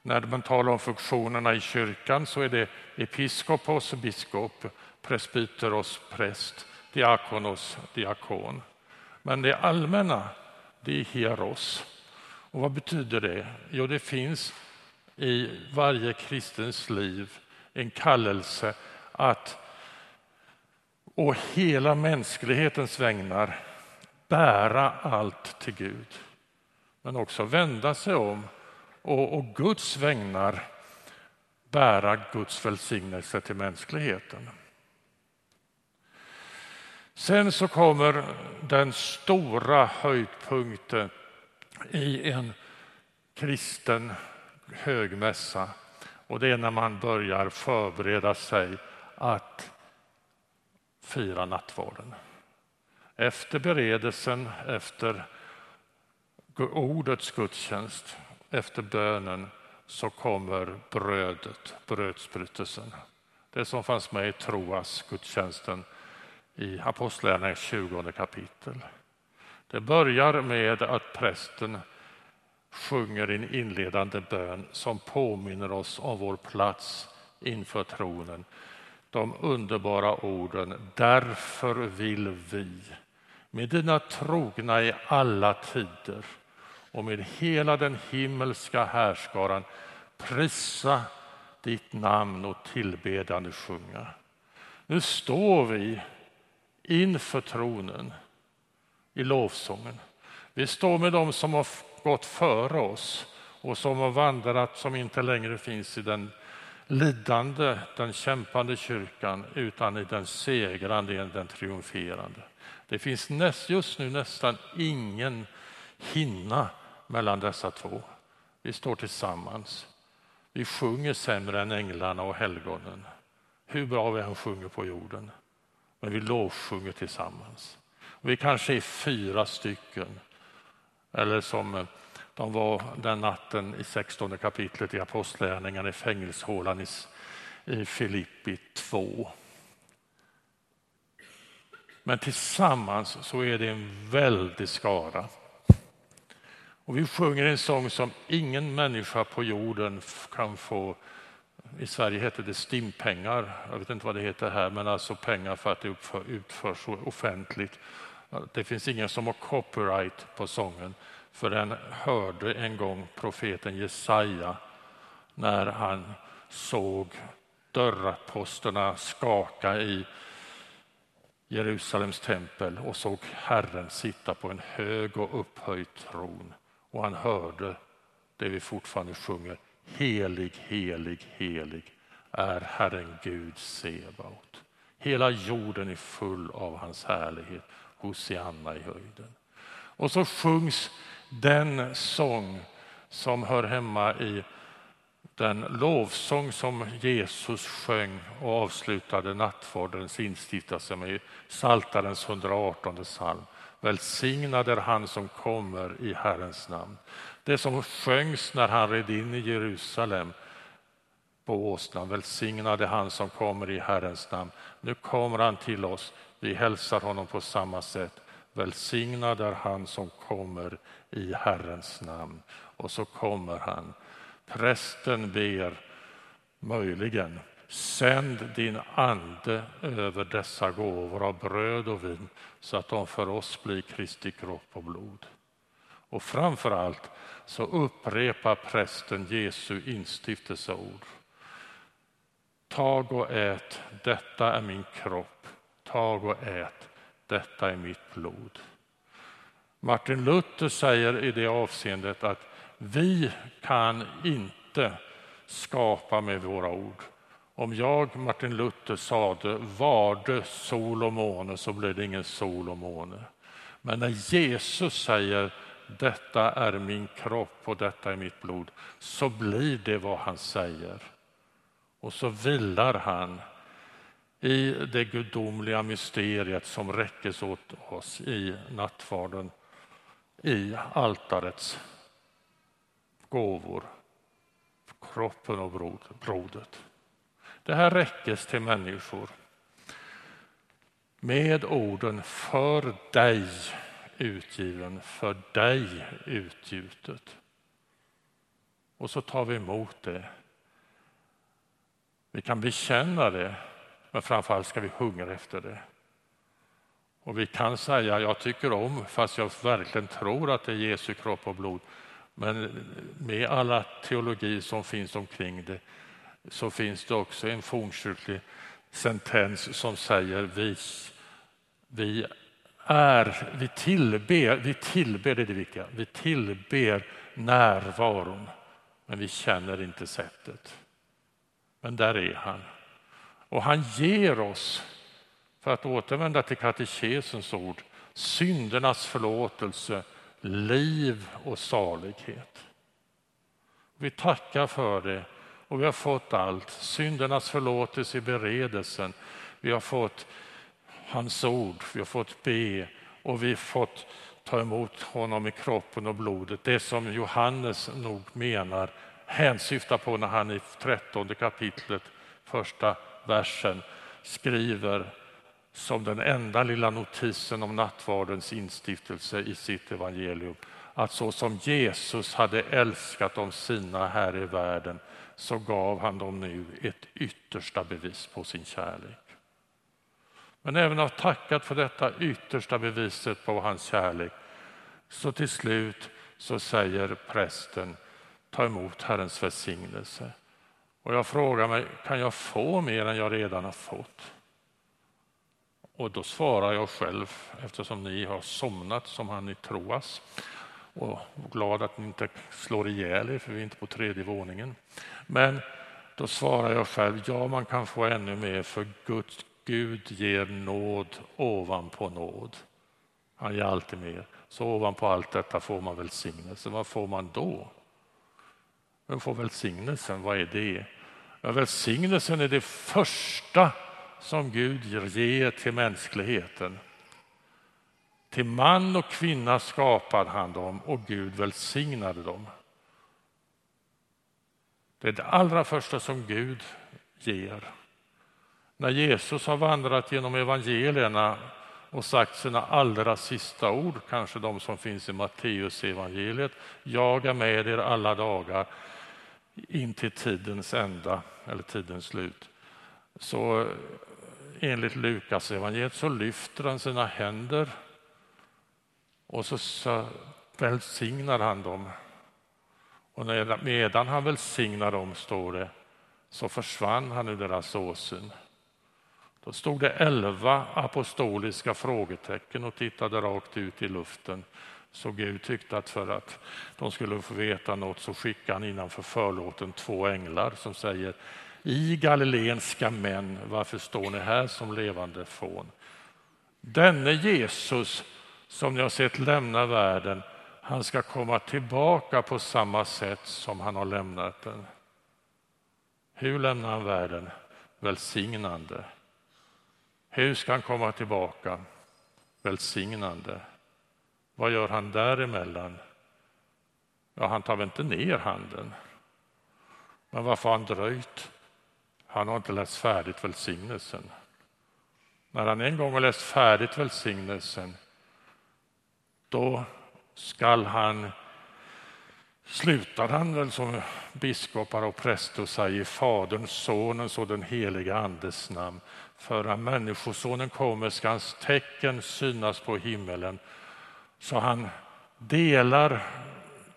När man talar om funktionerna i kyrkan så är det episkopos, biskop, presbyteros, präst, diakonos, diakon. Men det allmänna, det är hieros. Och vad betyder det? Jo, det finns i varje kristens liv en kallelse att å hela mänsklighetens vägnar bära allt till Gud. Men också vända sig om och å Guds vägnar bära Guds välsignelse till mänskligheten. Sen så kommer den stora höjdpunkten i en kristen högmässa och det är när man börjar förbereda sig att fira nattvarden. Efter beredelsen, efter ordets gudstjänst, efter bönen så kommer brödet, brödsbrytelsen. Det som fanns med i Troas gudstjänsten i Apostlagärningarnas 20 kapitel. Det börjar med att prästen sjunger en inledande bön som påminner oss om vår plats inför tronen. De underbara orden Därför vill vi med dina trogna i alla tider och med hela den himmelska härskaran prisa ditt namn och tillbedande sjunga. Nu står vi inför tronen i lovsången. Vi står med dem som har gått före oss och som har vandrat som inte längre finns i den lidande, den kämpande kyrkan utan i den segrande, den triumferande. Det finns näst, just nu nästan ingen hinna mellan dessa två. Vi står tillsammans. Vi sjunger sämre än änglarna och helgonen. Hur bra vi än sjunger på jorden. Men vi lovsjunger tillsammans. Vi kanske är fyra stycken. Eller som eh, de var den natten i 16 kapitlet i Apostlagärningarna i fängelsehålan i, i Filippi 2. Men tillsammans så är det en väldig skara. Och vi sjunger en sång som ingen människa på jorden kan få. I Sverige heter det stimpengar. Jag vet inte vad det heter här, men alltså pengar för att det utförs offentligt. Det finns ingen som har copyright på sången, för den hörde en gång profeten Jesaja när han såg dörrposterna skaka i Jerusalems tempel och såg Herren sitta på en hög och upphöjd tron. Och han hörde det vi fortfarande sjunger. Helig, helig, helig är Herren Gud Sebaot. Hela jorden är full av hans härlighet. Hosianna i höjden. Och så sjungs den sång som hör hemma i den lovsång som Jesus sjöng och avslutade nattvardens instiftelse med Psaltarens 118 psalm. Välsignad är han som kommer i Herrens namn. Det som sjöngs när han red in i Jerusalem på åsnan. Välsignad är han som kommer i Herrens namn. Nu kommer han till oss. Vi hälsar honom på samma sätt. Välsignad är han som kommer i Herrens namn. Och så kommer han. Prästen ber möjligen Sänd din ande över dessa gåvor av bröd och vin så att de för oss blir Kristi kropp och blod. Och framför allt så upprepar prästen Jesu instiftelseord. Tag och ät, detta är min kropp. Tag och ät, detta är mitt blod. Martin Luther säger i det avseendet att vi kan inte skapa med våra ord. Om jag, Martin Luther, sade varde sol och måne så blir det ingen sol och måne. Men när Jesus säger detta är min kropp och detta är mitt blod så blir det vad han säger. Och så vilar han i det gudomliga mysteriet som räckes åt oss i nattvarden, i altarets gåvor, kroppen och blodet. Det här räckes till människor med orden för dig utgiven, för dig utgjutet. Och så tar vi emot det. Vi kan bekänna det, men framförallt ska vi hungra efter det. Och vi kan säga jag tycker om, fast jag verkligen tror att det är Jesu kropp och blod. Men med alla teologi som finns omkring det så finns det också en fornkyrklig sentens som säger vi, vi är, vi tillber, vi tillber, det är det viktiga, vi tillber närvaron men vi känner inte sättet. Men där är han. Och han ger oss, för att återvända till katekesens ord, syndernas förlåtelse, liv och salighet. Vi tackar för det och vi har fått allt. Syndernas förlåtelse i beredelsen. Vi har fått hans ord, vi har fått be och vi har fått ta emot honom i kroppen och blodet. Det som Johannes nog menar hänsyftar på när han i trettonde kapitlet, första versen skriver som den enda lilla notisen om nattvardens instiftelse i sitt evangelium att så som Jesus hade älskat de sina här i världen så gav han dem nu ett yttersta bevis på sin kärlek. Men även av tackat för detta yttersta beviset på hans kärlek så till slut så säger prästen ta emot Herrens välsignelse. Och jag frågar mig, kan jag få mer än jag redan har fått? Och då svarar jag själv, eftersom ni har somnat som han i Troas och glad att ni inte slår ihjäl er, för vi är inte på tredje våningen. Men då svarar jag själv, ja man kan få ännu mer för Guds Gud ger nåd ovanpå nåd. Han ger alltid mer. Så ovanpå allt detta får man välsignelse. Vad får man då? Vem får välsignelsen? Vad är det? Ja, välsignelsen är det första som Gud ger till mänskligheten. Till man och kvinna skapade han dem och Gud välsignade dem. Det är det allra första som Gud ger. När Jesus har vandrat genom evangelierna och sagt sina allra sista ord, kanske de som finns i Matteus evangeliet. Jag är med er alla dagar in till tidens ända, eller tidens slut. Så enligt Lukas evangeliet så lyfter han sina händer och så, så välsignar han dem. Och medan han välsignar dem, står det, så försvann han ur deras åsyn. Då stod det elva apostoliska frågetecken och tittade rakt ut i luften. Så Gud tyckte att för att de skulle få veta något så skickade han innanför förlåten två änglar som säger i galilenska män, varför står ni här som levande fån? Denne Jesus som ni har sett lämna världen, han ska komma tillbaka på samma sätt som han har lämnat den. Hur lämnar han världen? Välsignande. Hur ska han komma tillbaka? Välsignande. Vad gör han däremellan? Ja, han tar väl inte ner handen. Men varför har han dröjt? Han har inte läst färdigt välsignelsen. När han en gång har läst färdigt välsignelsen då skall han slutar han väl som biskopar och präster och säger i Faderns, Sonens och den heliga Andes namn. För när Människosonen kommer ska hans tecken synas på himmelen så han delar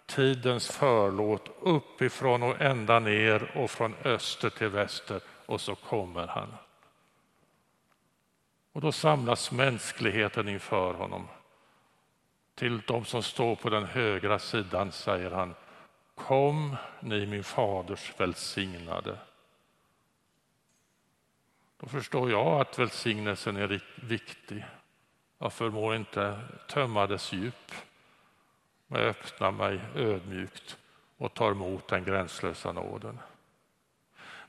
tidens förlåt uppifrån och ända ner och från öster till väster och så kommer han. Och då samlas mänskligheten inför honom. Till de som står på den högra sidan säger han Kom ni min faders välsignade. Då förstår jag att välsignelsen är viktig. Jag förmår inte tömma dess djup och jag öppnar mig ödmjukt och tar emot den gränslösa nåden.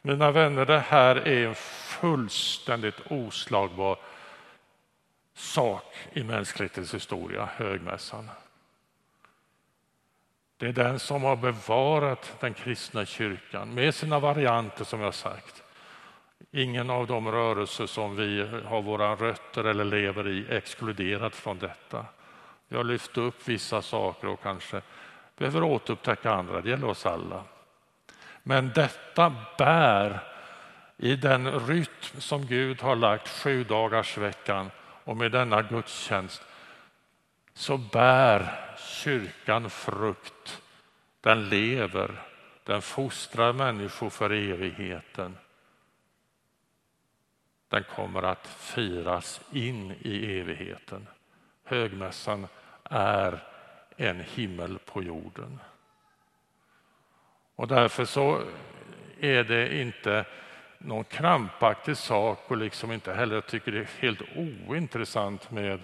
Mina vänner, det här är en fullständigt oslagbar sak i mänsklighetens historia, högmässan. Det är den som har bevarat den kristna kyrkan med sina varianter som jag sagt. Ingen av de rörelser som vi har våra rötter eller lever i exkluderat från detta. Vi har lyft upp vissa saker och kanske behöver återupptäcka andra. Det gäller oss alla. Men detta bär i den rytm som Gud har lagt sju dagars veckan och med denna gudstjänst så bär kyrkan frukt. Den lever, den fostrar människor för evigheten. Den kommer att firas in i evigheten. Högmässan är en himmel på jorden. Och därför så är det inte någon krampaktig sak och liksom inte heller tycker det är helt ointressant med,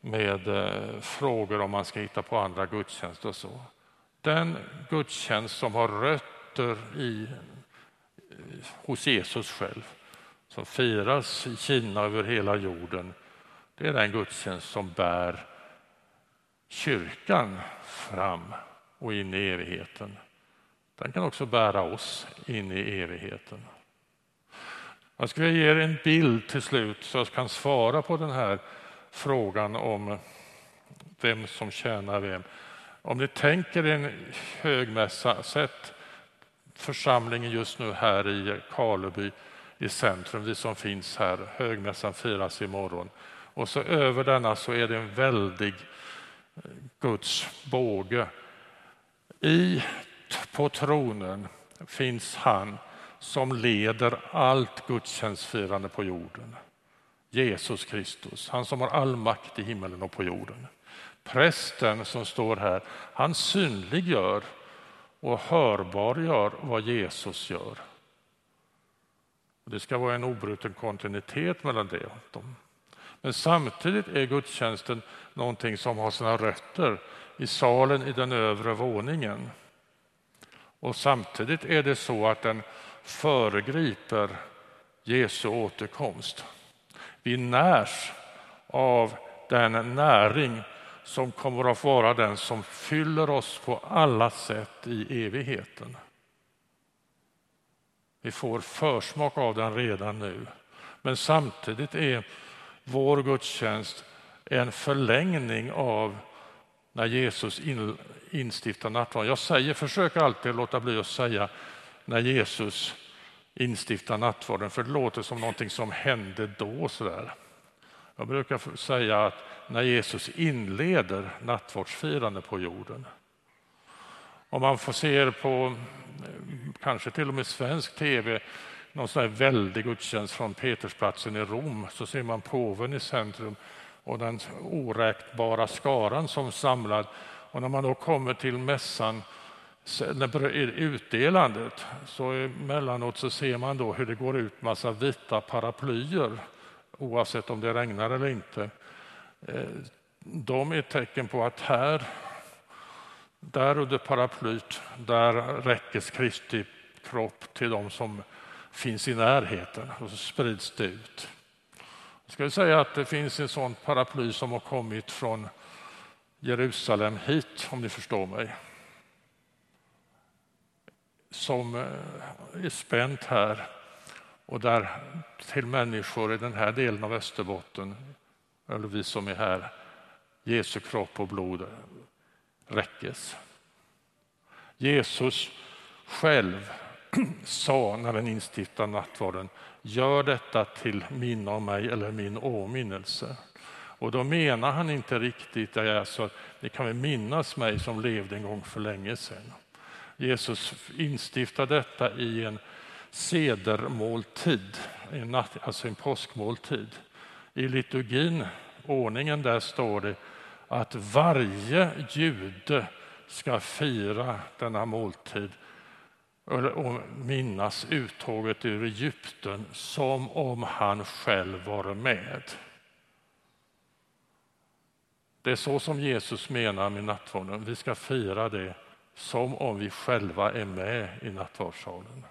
med eh, frågor om man ska hitta på andra gudstjänster och så. Den gudstjänst som har rötter i, eh, hos Jesus själv, som firas i Kina över hela jorden, det är den gudstjänst som bär kyrkan fram och in i evigheten. Den kan också bära oss in i evigheten. Jag ska ge er en bild till slut så jag kan svara på den här frågan om vem som tjänar vem. Om ni tänker en högmässa, sätt församlingen just nu här i Karleby i centrum, vi som finns här. Högmässan firas imorgon. Och så över denna så är det en väldig eh, Guds båge. I, på tronen finns han som leder allt gudstjänstfirande på jorden. Jesus Kristus, han som har all makt i himmelen och på jorden. Prästen som står här, han synliggör och hörbargör vad Jesus gör. Det ska vara en obruten kontinuitet mellan det. Men samtidigt är gudstjänsten någonting som har sina rötter i salen i den övre våningen. Och samtidigt är det så att den föregriper Jesu återkomst. Vi närs av den näring som kommer att vara den som fyller oss på alla sätt i evigheten. Vi får försmak av den redan nu. Men samtidigt är vår gudstjänst en förlängning av när Jesus in, instiftar nattvarden. Jag säger, försöker alltid låta bli att säga när Jesus instiftar nattvarden, för det låter som någonting som hände då. Sådär. Jag brukar säga att när Jesus inleder nattvardsfirande på jorden. Om man får se på, eh, kanske till och med svensk tv, någon sån här väldig gudstjänst från Petersplatsen i Rom, så ser man påven i centrum och den oräkbara skaran som samlad. Och när man då kommer till mässan utdelandet så emellanåt så ser man då hur det går ut massa vita paraplyer oavsett om det regnar eller inte. Eh, de är ett tecken på att här, där under paraplyt, där räckes Kristi kropp till de som finns i närheten och så sprids det ut. Jag ska säga att det finns en sån paraply som har kommit från Jerusalem hit, om ni förstår mig som eh, är spänt här och där till människor i den här delen av Österbotten, eller vi som är här, Jesu kropp och blod räckes. Jesus själv sa när den instiftade nattvarden, gör detta till minne av mig eller min åminnelse. Och då menar han inte riktigt det är så att ni kan väl minnas mig som levde en gång för länge sedan. Jesus instiftar detta i en sedermåltid, en natt, alltså en påskmåltid. I liturgin, ordningen där står det att varje jude ska fira denna måltid och minnas uttåget ur Egypten som om han själv var med. Det är så som Jesus menar med nattvarden. Vi ska fira det som om vi själva är med i nattvardssalen.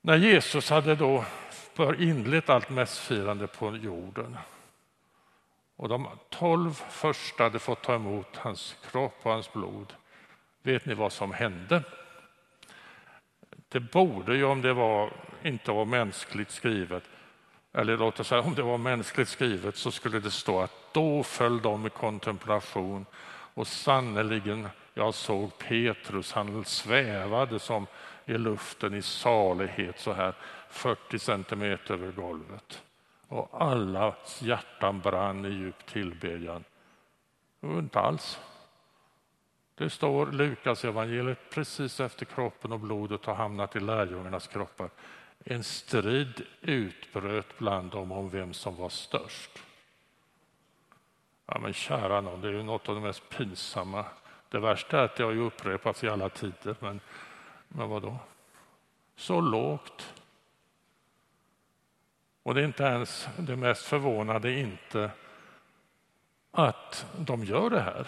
När Jesus hade då inlett allt mässfirande på jorden och de tolv första hade fått ta emot hans kropp och hans blod. Vet ni vad som hände? Det borde ju, om det var, inte var mänskligt skrivet, eller låt oss säga om det var mänskligt skrivet så skulle det stå att då föll de i kontemplation och sannerligen, jag såg Petrus, han svävade som i luften i salighet så här 40 centimeter över golvet. Och allas hjärtan brann i djup tillbedjan. Inte alls. Det står Lukas evangeliet precis efter kroppen och blodet har hamnat i lärjungarnas kroppar. En strid utbröt bland dem om vem som var störst. Ja, men kära någon, det är ju något av det mest pinsamma. Det värsta är att det har ju upprepats i alla tider, men, men vad då? Så lågt. Och det är inte ens det mest förvånande inte att de gör det här.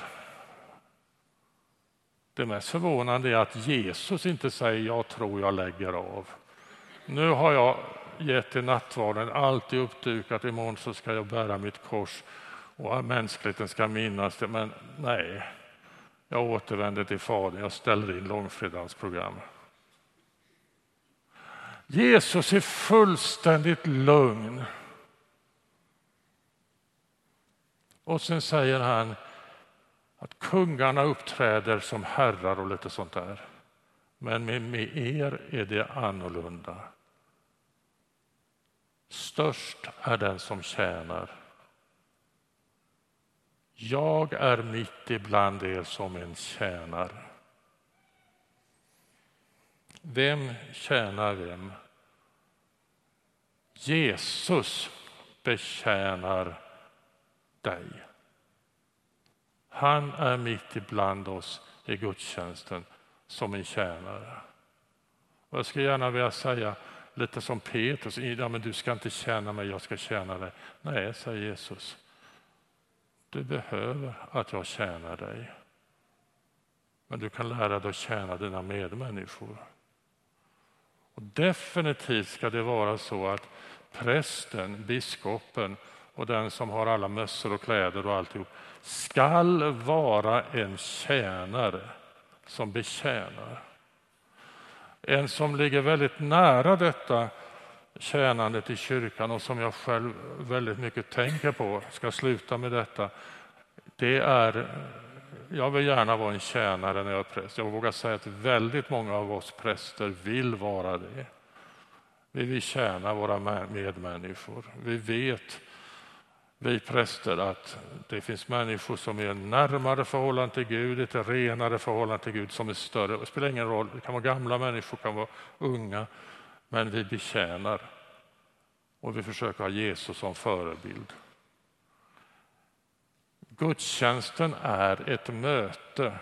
Det mest förvånande är att Jesus inte säger jag tror jag lägger av. Nu har jag gett till nattvarden, allt är uppdukat, imorgon så ska jag bära mitt kors och mänskligheten ska minnas det. Men nej, jag återvänder till Fadern, jag ställer in långfredagsprogram. Jesus är fullständigt lugn. Och sen säger han att kungarna uppträder som herrar och lite sånt där. Men med, er är det annorlunda. Störst är den som tjänar. Jag är mitt ibland er som en tjänare. Vem tjänar vem? Jesus betjänar dig. Han är mitt ibland oss i gudstjänsten som en tjänare. Och jag skulle gärna vilja säga lite som Petrus, ja, men du ska inte tjäna mig, jag ska tjäna dig. Nej, säger Jesus. Du behöver att jag tjänar dig. Men du kan lära dig att tjäna dina medmänniskor. Och definitivt ska det vara så att prästen, biskopen och den som har alla mössor och kläder och alltihop skall vara en tjänare som betjänar. En som ligger väldigt nära detta tjänandet i kyrkan och som jag själv väldigt mycket tänker på, ska sluta med detta, det är jag vill gärna vara en tjänare när jag är präst. Jag vågar säga att väldigt många av oss präster vill vara det. Vi vill tjäna våra medmänniskor. Vi vet, vi präster, att det finns människor som är närmare förhållande till Gud, ett renare förhållande till Gud som är större. Det spelar ingen roll, det kan vara gamla människor, det kan vara unga, men vi betjänar. Och vi försöker ha Jesus som förebild. Gudstjänsten är ett möte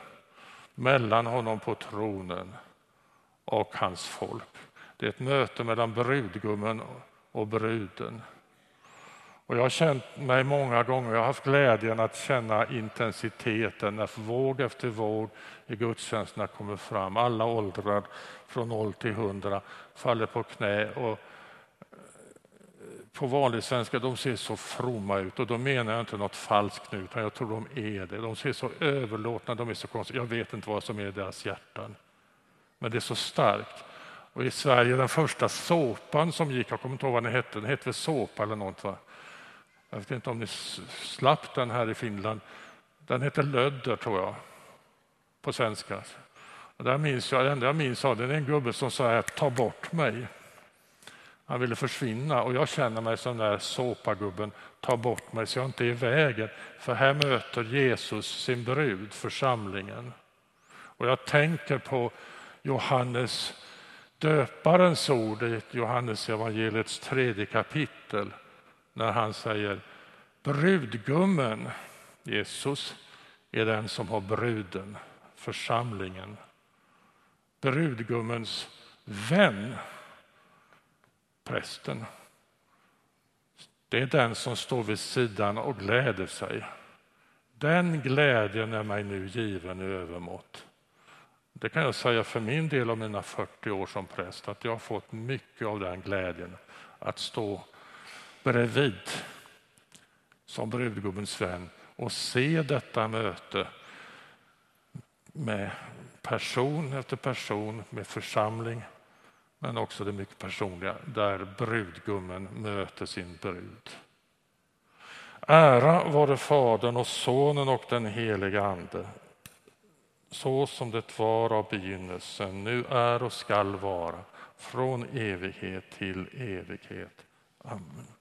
mellan honom på tronen och hans folk. Det är ett möte mellan brudgummen och bruden. Och jag har känt mig många gånger, jag har haft glädjen att känna intensiteten när våg efter våg i gudstjänsterna kommer fram. Alla åldrar från 0 till 100 faller på knä och eh, på vanlig svenska, de ser så fromma ut och då menar jag inte något falskt nu, utan jag tror de är det. De ser så överlåtna, de är så konstiga. Jag vet inte vad som är i deras hjärtan. Men det är så starkt. Och i Sverige, den första såpan som gick, jag kommer inte ihåg vad den hette, den hette väl såpa eller något va? Jag vet inte om ni slapp den här i Finland. Den heter Lödder tror jag, på svenska. Och där minns jag, det enda jag minns av den är en gubbe som sa ta bort mig. Han ville försvinna och jag känner mig som den där såpagubben, ta bort mig så jag inte är i vägen. För här möter Jesus sin brud, församlingen. Och jag tänker på Johannes döparens ord i Johannes evangeliets tredje kapitel när han säger Brudgummen, Jesus, är den som har bruden, församlingen. Brudgummens vän, prästen. Det är den som står vid sidan och gläder sig. Den glädjen är mig nu given i övermått. Det kan jag säga för min del av mina 40 år som präst, att jag har fått mycket av den glädjen att stå bredvid som brudgummens vän och se detta möte med person efter person, med församling, men också det mycket personliga, där brudgummen möter sin brud. Ära vare Fadern och Sonen och den helige Ande, så som det var av begynnelsen, nu är och skall vara, från evighet till evighet. Amen.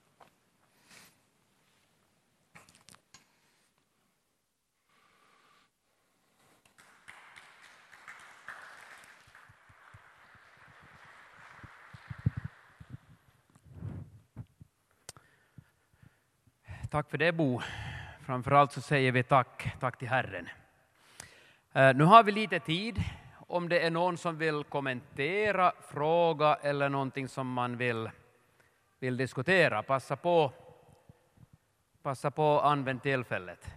Tack för det Bo. Framförallt så säger vi tack, tack till Herren. Eh, nu har vi lite tid. Om det är någon som vill kommentera, fråga eller någonting som man vill, vill diskutera, passa på. Passa på att använda tillfället.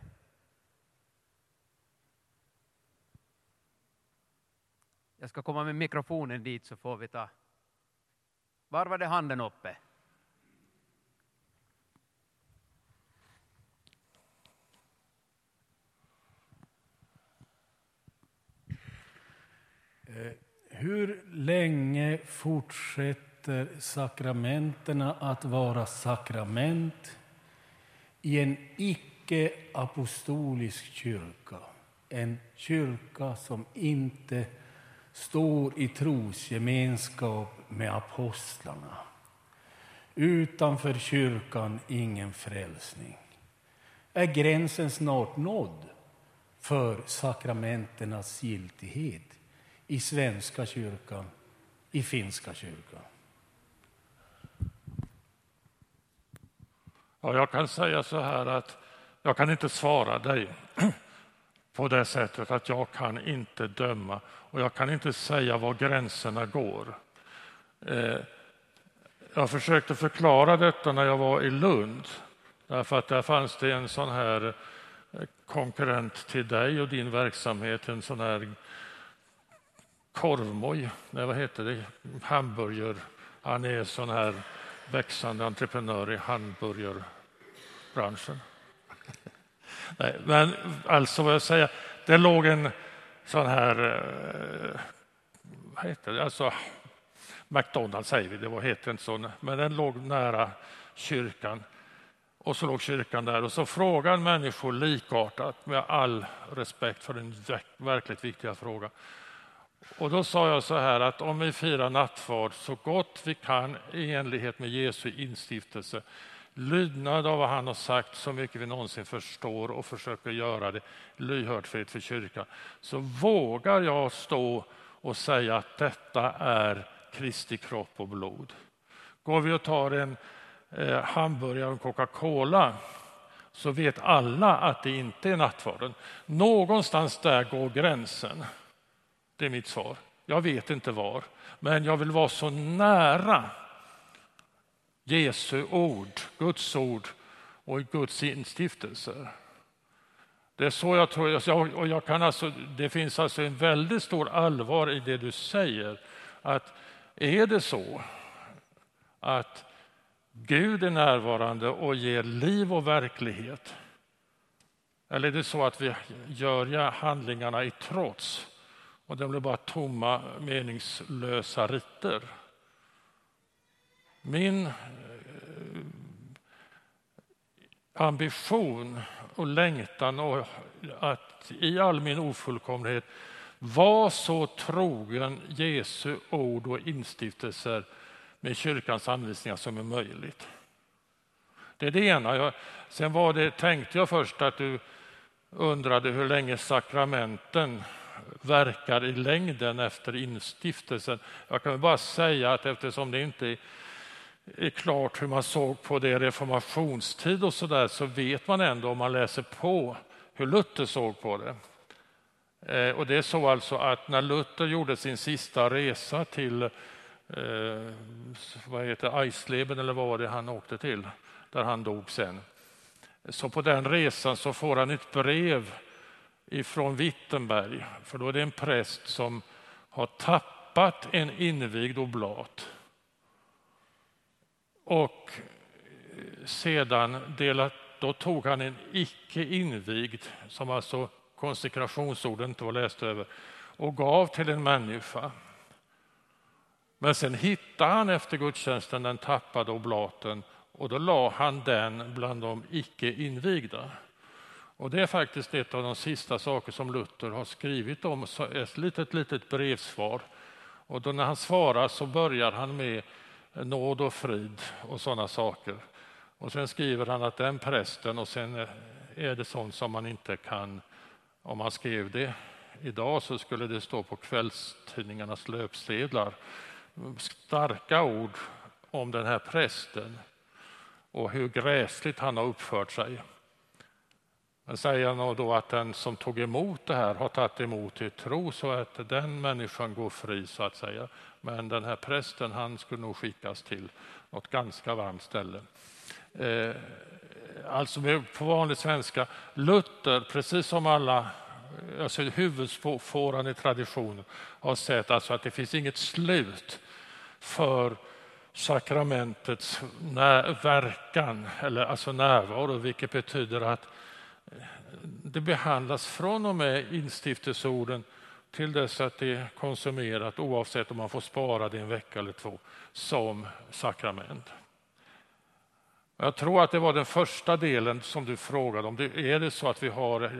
Jag ska komma med mikrofonen dit så får vi ta. Var var det handen uppe? Hur länge fortsätter sakramenterna att vara sakrament i en icke-apostolisk kyrka? En kyrka som inte står i trosgemenskap med apostlarna. Utanför kyrkan ingen frälsning. Är gränsen snart nådd för sakramenternas giltighet? I Svenska kyrkan, i Finska kyrkan? Ja, jag kan säga så här att jag kan inte svara dig på det sättet att jag kan inte döma och jag kan inte säga var gränserna går. Eh, jag försökte förklara detta när jag var i Lund därför att där fanns det en sån här konkurrent till dig och din verksamhet, en sån här korvmoj, nej vad heter det, hamburger. Han är sån här växande entreprenör i hamburgerbranschen. Nej, men alltså vad jag säger, det låg en sån här, eh, vad heter det, alltså McDonalds säger vi, det var, heter inte så, men den låg nära kyrkan. Och så låg kyrkan där och så frågade människor likartat med all respekt för den verkligt viktiga frågan. Och då sa jag så här att om vi firar nattvard så gott vi kan i enlighet med Jesu instiftelse, lydnad av vad han har sagt så mycket vi någonsin förstår och försöker göra det lyhört för kyrkan, så vågar jag stå och säga att detta är Kristi kropp och blod. Går vi och tar en eh, hamburgare och Coca-Cola så vet alla att det inte är nattvarden. Någonstans där går gränsen. Det är mitt svar. Jag vet inte var, men jag vill vara så nära Jesu ord, Guds ord och Guds instiftelser. Det är så jag tror. Alltså, och jag kan alltså, det finns alltså en väldigt stor allvar i det du säger. Att är det så att Gud är närvarande och ger liv och verklighet eller är det så att vi gör handlingarna i trots och de blir bara tomma, meningslösa riter. Min eh, ambition och längtan och att i all min ofullkomlighet vara så trogen Jesu ord och instiftelser med kyrkans anvisningar som är möjligt. Det är det ena. sen var det, tänkte jag först att du undrade hur länge sakramenten verkar i längden efter instiftelsen. Jag kan bara säga att eftersom det inte är klart hur man såg på det i reformationstid och så där så vet man ändå om man läser på hur Luther såg på det. Eh, och det är så alltså att när Luther gjorde sin sista resa till eh, vad heter Eisleben eller vad var det han åkte till, där han dog sen. Så på den resan så får han ett brev ifrån Wittenberg, för då är det en präst som har tappat en invigd oblat. Och eh, sedan delat, då tog han en icke invigd, som alltså konsekrationsorden inte var läst över, och gav till en människa. Men sen hittade han efter gudstjänsten den tappade oblaten och då la han den bland de icke invigda. Och det är faktiskt ett av de sista saker som Luther har skrivit om, ett litet, litet brevsvar. Och då när han svarar så börjar han med nåd och frid och sådana saker. Och sen skriver han att den prästen, och sen är det sånt som man inte kan, om man skrev det idag så skulle det stå på kvällstidningarnas löpsedlar. Starka ord om den här prästen och hur gräsligt han har uppfört sig. Men säger han då att den som tog emot det här har tagit emot i tro så att den människan går fri så att säga. Men den här prästen han skulle nog skickas till något ganska varmt ställe. Eh, alltså på vanlig svenska, Luther, precis som alla alltså huvudfåran i traditionen, har sett alltså att det finns inget slut för sakramentets verkan, eller alltså närvaro, vilket betyder att det behandlas från och med instiftelseorden till dess att det är konsumerat oavsett om man får spara det en vecka eller två som sakrament. Jag tror att det var den första delen som du frågade om. Är det så att vi har,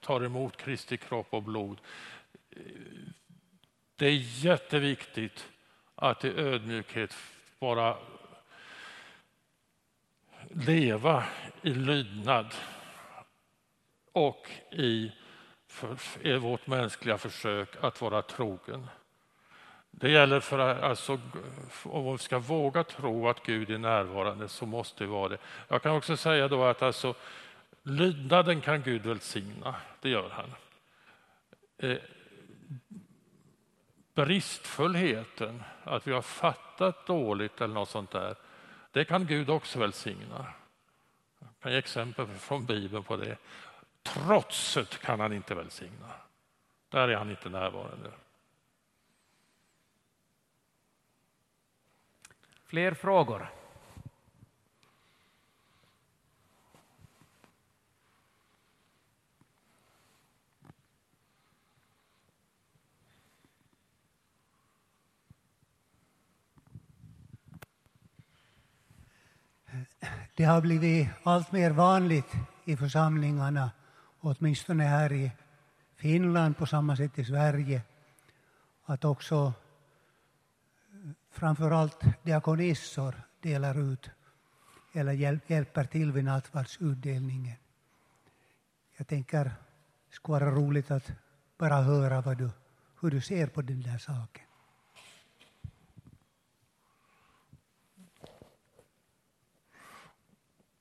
tar emot Kristi kropp och blod? Det är jätteviktigt att i ödmjukhet bara leva i lydnad och i, för, i vårt mänskliga försök att vara trogen. Det gäller för alltså, om vi ska våga tro att Gud är närvarande så måste vi vara det. Jag kan också säga då att alltså, lydnaden kan Gud välsigna, det gör han. Eh, bristfullheten, att vi har fattat dåligt eller något sånt där, det kan Gud också välsigna. Jag kan ge exempel från Bibeln på det. Trotset kan han inte välsigna. Där är han inte närvarande. Fler frågor? Det har blivit allt mer vanligt i församlingarna, åtminstone här i Finland på samma sätt i Sverige, att också eh, framförallt diakonissor delar ut eller hjälper till vid nattvardsutdelningen. Jag tänker det skulle vara roligt att bara höra vad du, hur du ser på den där saken.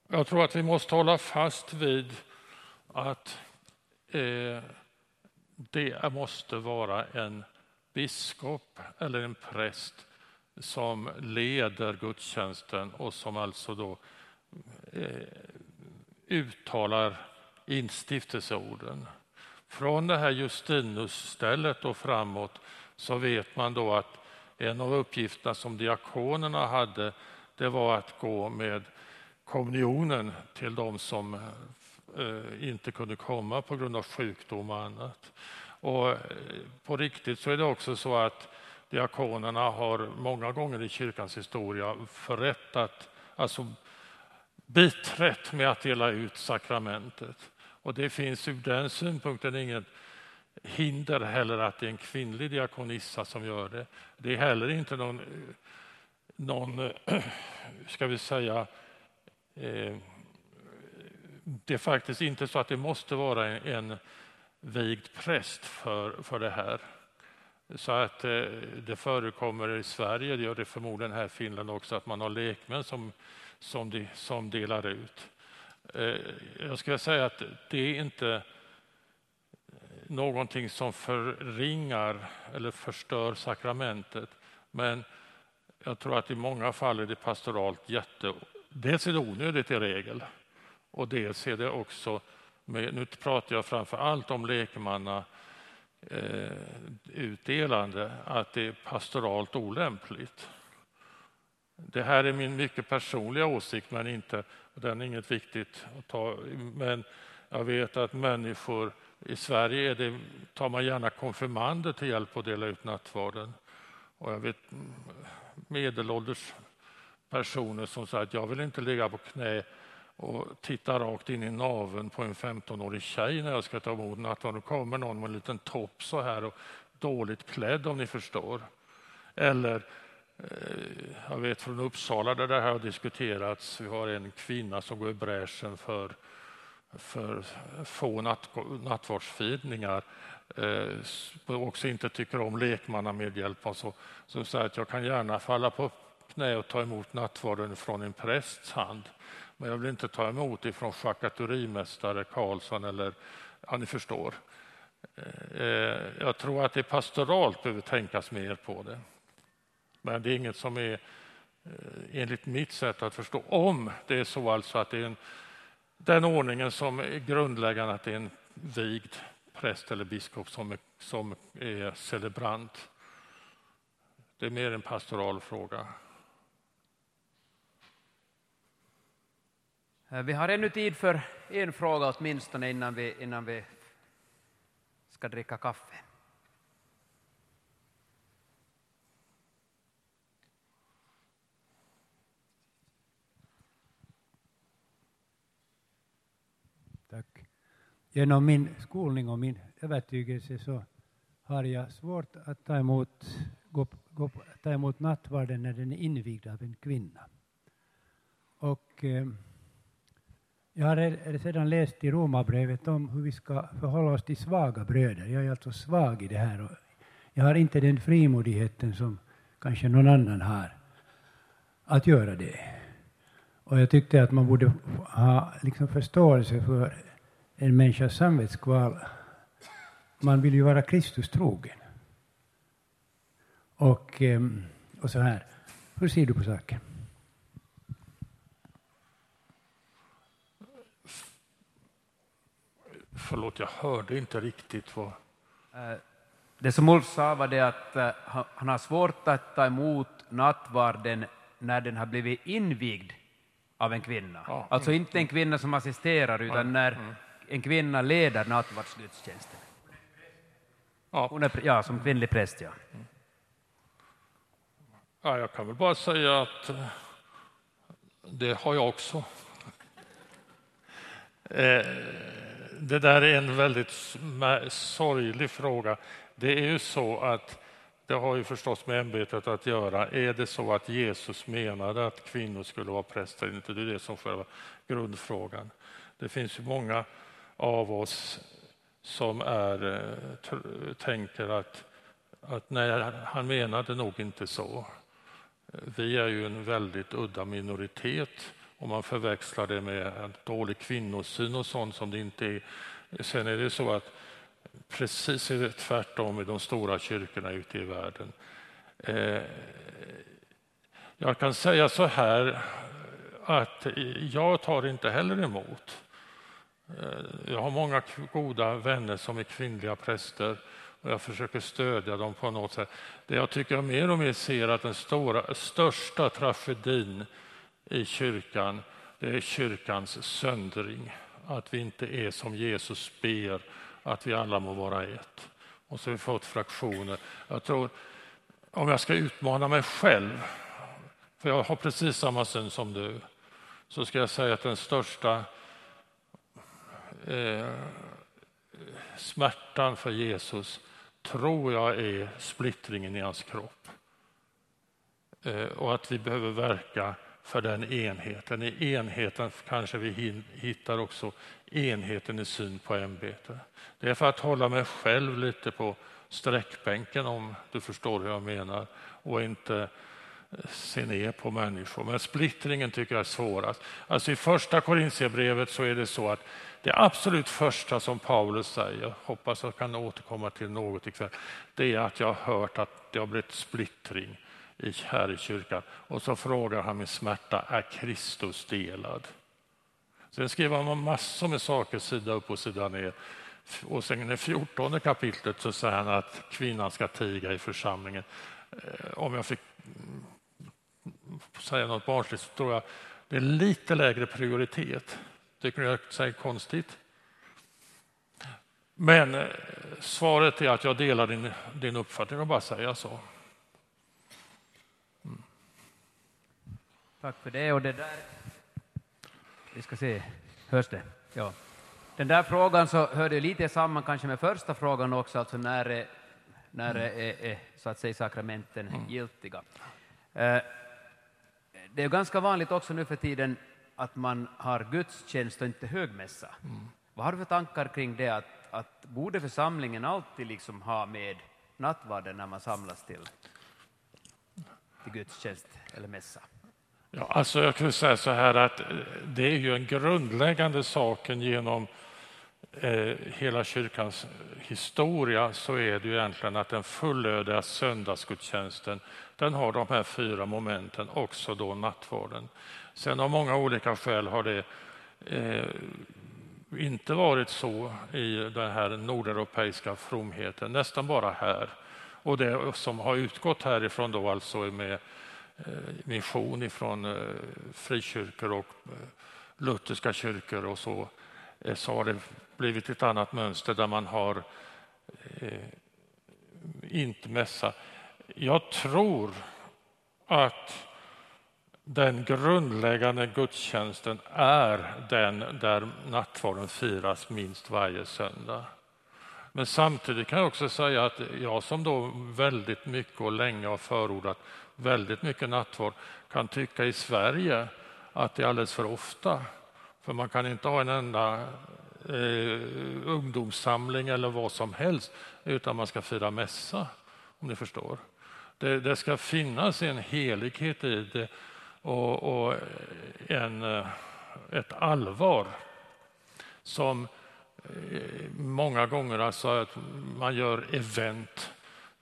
Jag tror att vi måste hålla fast vid att eh, det måste vara en biskop eller en präst som leder gudstjänsten och som alltså då eh, uttalar instiftelseorden. Från det här Justinus-stället och framåt så vet man då att en av uppgifterna som diakonerna hade det var att gå med kommunionen till de som Eh, inte kunde komma på grund av sjukdom och annat. Och eh, på riktigt så är det också så att diakonerna har många gånger i kyrkans historia förrättat, alltså biträtt med att dela ut sakramentet. Och det finns ur den synpunkten inget hinder heller att det är en kvinnlig diakonissa som gör det. Det är heller inte någon, eh, någon ska vi säga, eh, det är faktiskt inte så att det måste vara en, en vigd präst för, för det här. Så att eh, det förekommer i Sverige, det gör det förmodligen här i Finland också, att man har lekmän som, som, de, som delar ut. Eh, jag skulle säga att det är inte någonting som förringar eller förstör sakramentet. Men jag tror att i många fall är det pastoralt jätte... Dels är det onödigt i regel och dels är det också, med, nu pratar jag framför allt om lekmanna eh, utdelande, att det är pastoralt olämpligt. Det här är min mycket personliga åsikt, men inte, den är inget viktigt att ta. Men jag vet att människor i Sverige är det, tar man gärna konfirmander till hjälp att dela ut nattvarden. Och jag vet medelålders personer som säger att jag vill inte ligga på knä och titta rakt in i naven på en 15-årig tjej när jag ska ta emot nattvarden. Då kommer någon med en liten topp så här och dåligt klädd om ni förstår. Eller eh, jag vet från Uppsala där det här har diskuterats. Vi har en kvinna som går i bräschen för, för få natt, nattvardsfirningar eh, också inte tycker om lekmannamedhjälp. Så, alltså, så säger att jag kan gärna falla på knä och ta emot nattvarden från en prästs hand. Men jag vill inte ta emot ifrån från Karlsson eller, ja ni förstår. Eh, jag tror att det pastoralt behöver tänkas mer på det. Men det är inget som är eh, enligt mitt sätt att förstå. Om det är så alltså att det är en, den ordningen som är grundläggande att det är en vigd präst eller biskop som är, som är celebrant. Det är mer en pastoral fråga. Eh, vi har ännu tid för en fråga åtminstone innan vi, innan vi ska dricka kaffe. Tack. Genom min skolning och min övertygelse så har jag svårt att ta emot, gå, gå, ta emot nattvarden när den är invigd av en kvinna. Och eh, jag har sedan läst i Romarbrevet om hur vi ska förhålla oss till svaga bröder. Jag är alltså svag i det här. Och jag har inte den frimodigheten som kanske någon annan har att göra det. Och jag tyckte att man borde ha liksom förståelse för en människas samvetskval. Man vill ju vara Kristus trogen. Och, ehm, och så här. Hur ser du på saken? Förlåt, jag hörde inte riktigt vad... Eh, det som Ulf sa var det att eh, han har svårt att ta emot nattvarden när den har blivit invigd av en kvinna. Ja. Alltså inte en kvinna som assisterar, utan när mm. en kvinna leder nattvardsgudstjänsten. Ja. Hon är, ja, som kvinnlig präst, ja. ja. Jag kan väl bara säga att eh, det har jag också det där är en väldigt sorglig fråga. Det är ju så att det har ju förstås med ämbetet att göra. Är det så att Jesus menade att kvinnor skulle vara präster? Inte det är det som själva grundfrågan. Det finns ju många av oss som är, eh, tänker att, att nej, han menade nog inte så. Vi är ju en väldigt udda minoritet om man förväxlar det med en dålig kvinnosyn och sånt som det inte är. Sen är det så att precis är det tvärtom i de stora kyrkorna ute i världen. Eh, jag kan säga så här att jag tar inte heller emot. Eh, jag har många goda vänner som är kvinnliga präster och jag försöker stödja dem på något sätt. Det jag tycker jag mer och mer ser att den stora, största tragedin i kyrkan, det är kyrkans söndring. Att vi inte är som Jesus ber, att vi alla må vara ett. Och så har vi fått fraktioner. Jag tror, om jag ska utmana mig själv, för jag har precis samma syn som du, så ska jag säga att den största eh, smärtan för Jesus tror jag är splittringen i hans kropp. Eh, och att vi behöver verka för den enheten. I enheten kanske vi hittar också enheten i syn på ämbetet. Det är för att hålla mig själv lite på sträckbänken om du förstår hur jag menar och inte eh, se ner på människor. Men splittringen tycker jag är svårast. Alltså I första Korintierbrevet så är det så att det absolut första som Paulus säger, hoppas jag kan återkomma till något ikväll, det är att jag har hört att det har blivit splittring här i kyrkan. Och så frågar han med smärta, är Kristus delad? Sen skriver han massor med saker sida upp och sida ner. Och sen i det fjortonde kapitlet så säger han att kvinnan ska tiga i församlingen. Eh, om jag fick mm, säga något barnsligt så tror jag det är lite lägre prioritet. Tycker ni jag säger konstigt? Men eh, svaret är att jag delar din, din uppfattning och bara säga så. Tack för det. Och det där... Vi ska se, hörs det? Ja. Den där frågan så hör det lite samman kanske med första frågan också, alltså när är, när är, är, är så att säga sakramenten mm. giltiga? Eh, det är ganska vanligt också nu för tiden att man har gudstjänst och inte högmässa. Mm. Vad har du för tankar kring det, att, att borde församlingen alltid liksom ha med nattvarden när man samlas till, till gudstjänst eller mässa? Ja, alltså jag kan säga så här att eh, det är ju en grundläggande saken genom eh, hela kyrkans historia så är det ju egentligen att den fullödiga söndagsgudstjänsten den har de här fyra momenten, också då nattvarden. Sen av många olika skäl har det eh, inte varit så i den här nordeuropeiska fromheten, nästan bara här. Och det som har utgått härifrån då alltså med Eh, mission ifrån eh, frikyrkor och eh, lutherska kyrkor och så, så har det blivit ett annat mönster där man har inte mässa. Jag tror att den grundläggande gudstjänsten är den där nattvarden firas minst varje söndag. Men samtidigt kan jag också säga att jag som då väldigt mycket och länge har förordat väldigt mycket nattvard kan tycka i Sverige att det är alldeles för ofta. För man kan inte ha en enda eh, ungdomssamling eller vad som helst utan man ska fira mässa, om ni förstår. Det, det ska finnas en helighet i det och, och en, eh, ett allvar som eh, många gånger alltså att man gör event.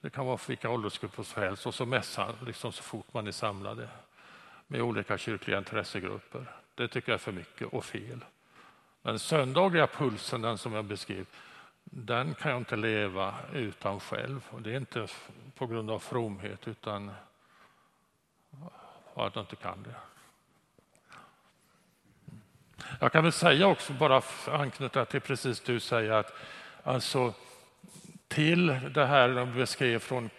Det kan vara för vilka åldersgrupper som helst och så mässan liksom så fort man är samlade med olika kyrkliga intressegrupper. Det tycker jag är för mycket och fel. Den söndagliga pulsen, den som jag beskrev, den kan jag inte leva utan själv. Och det är inte på grund av fromhet utan att jag inte kan det. Jag kan väl säga också, bara anknyta till precis du säger, att alltså till det här de beskrev från,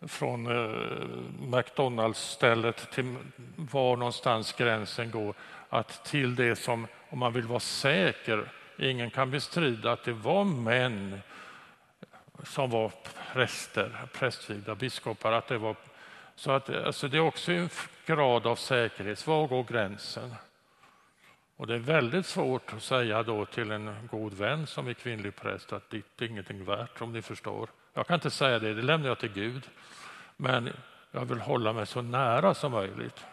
från eh, McDonalds-stället till var någonstans gränsen går, att till det som, om man vill vara säker, ingen kan bestrida att det var män som var präster, prästvigda biskopar, att det var så att, alltså det är också en grad av säkerhet. Var går gränsen? Och det är väldigt svårt att säga då till en god vän som är kvinnlig präst att ditt är ingenting värt, om ni förstår. Jag kan inte säga det, det lämnar jag till Gud. Men jag vill hålla mig så nära som möjligt.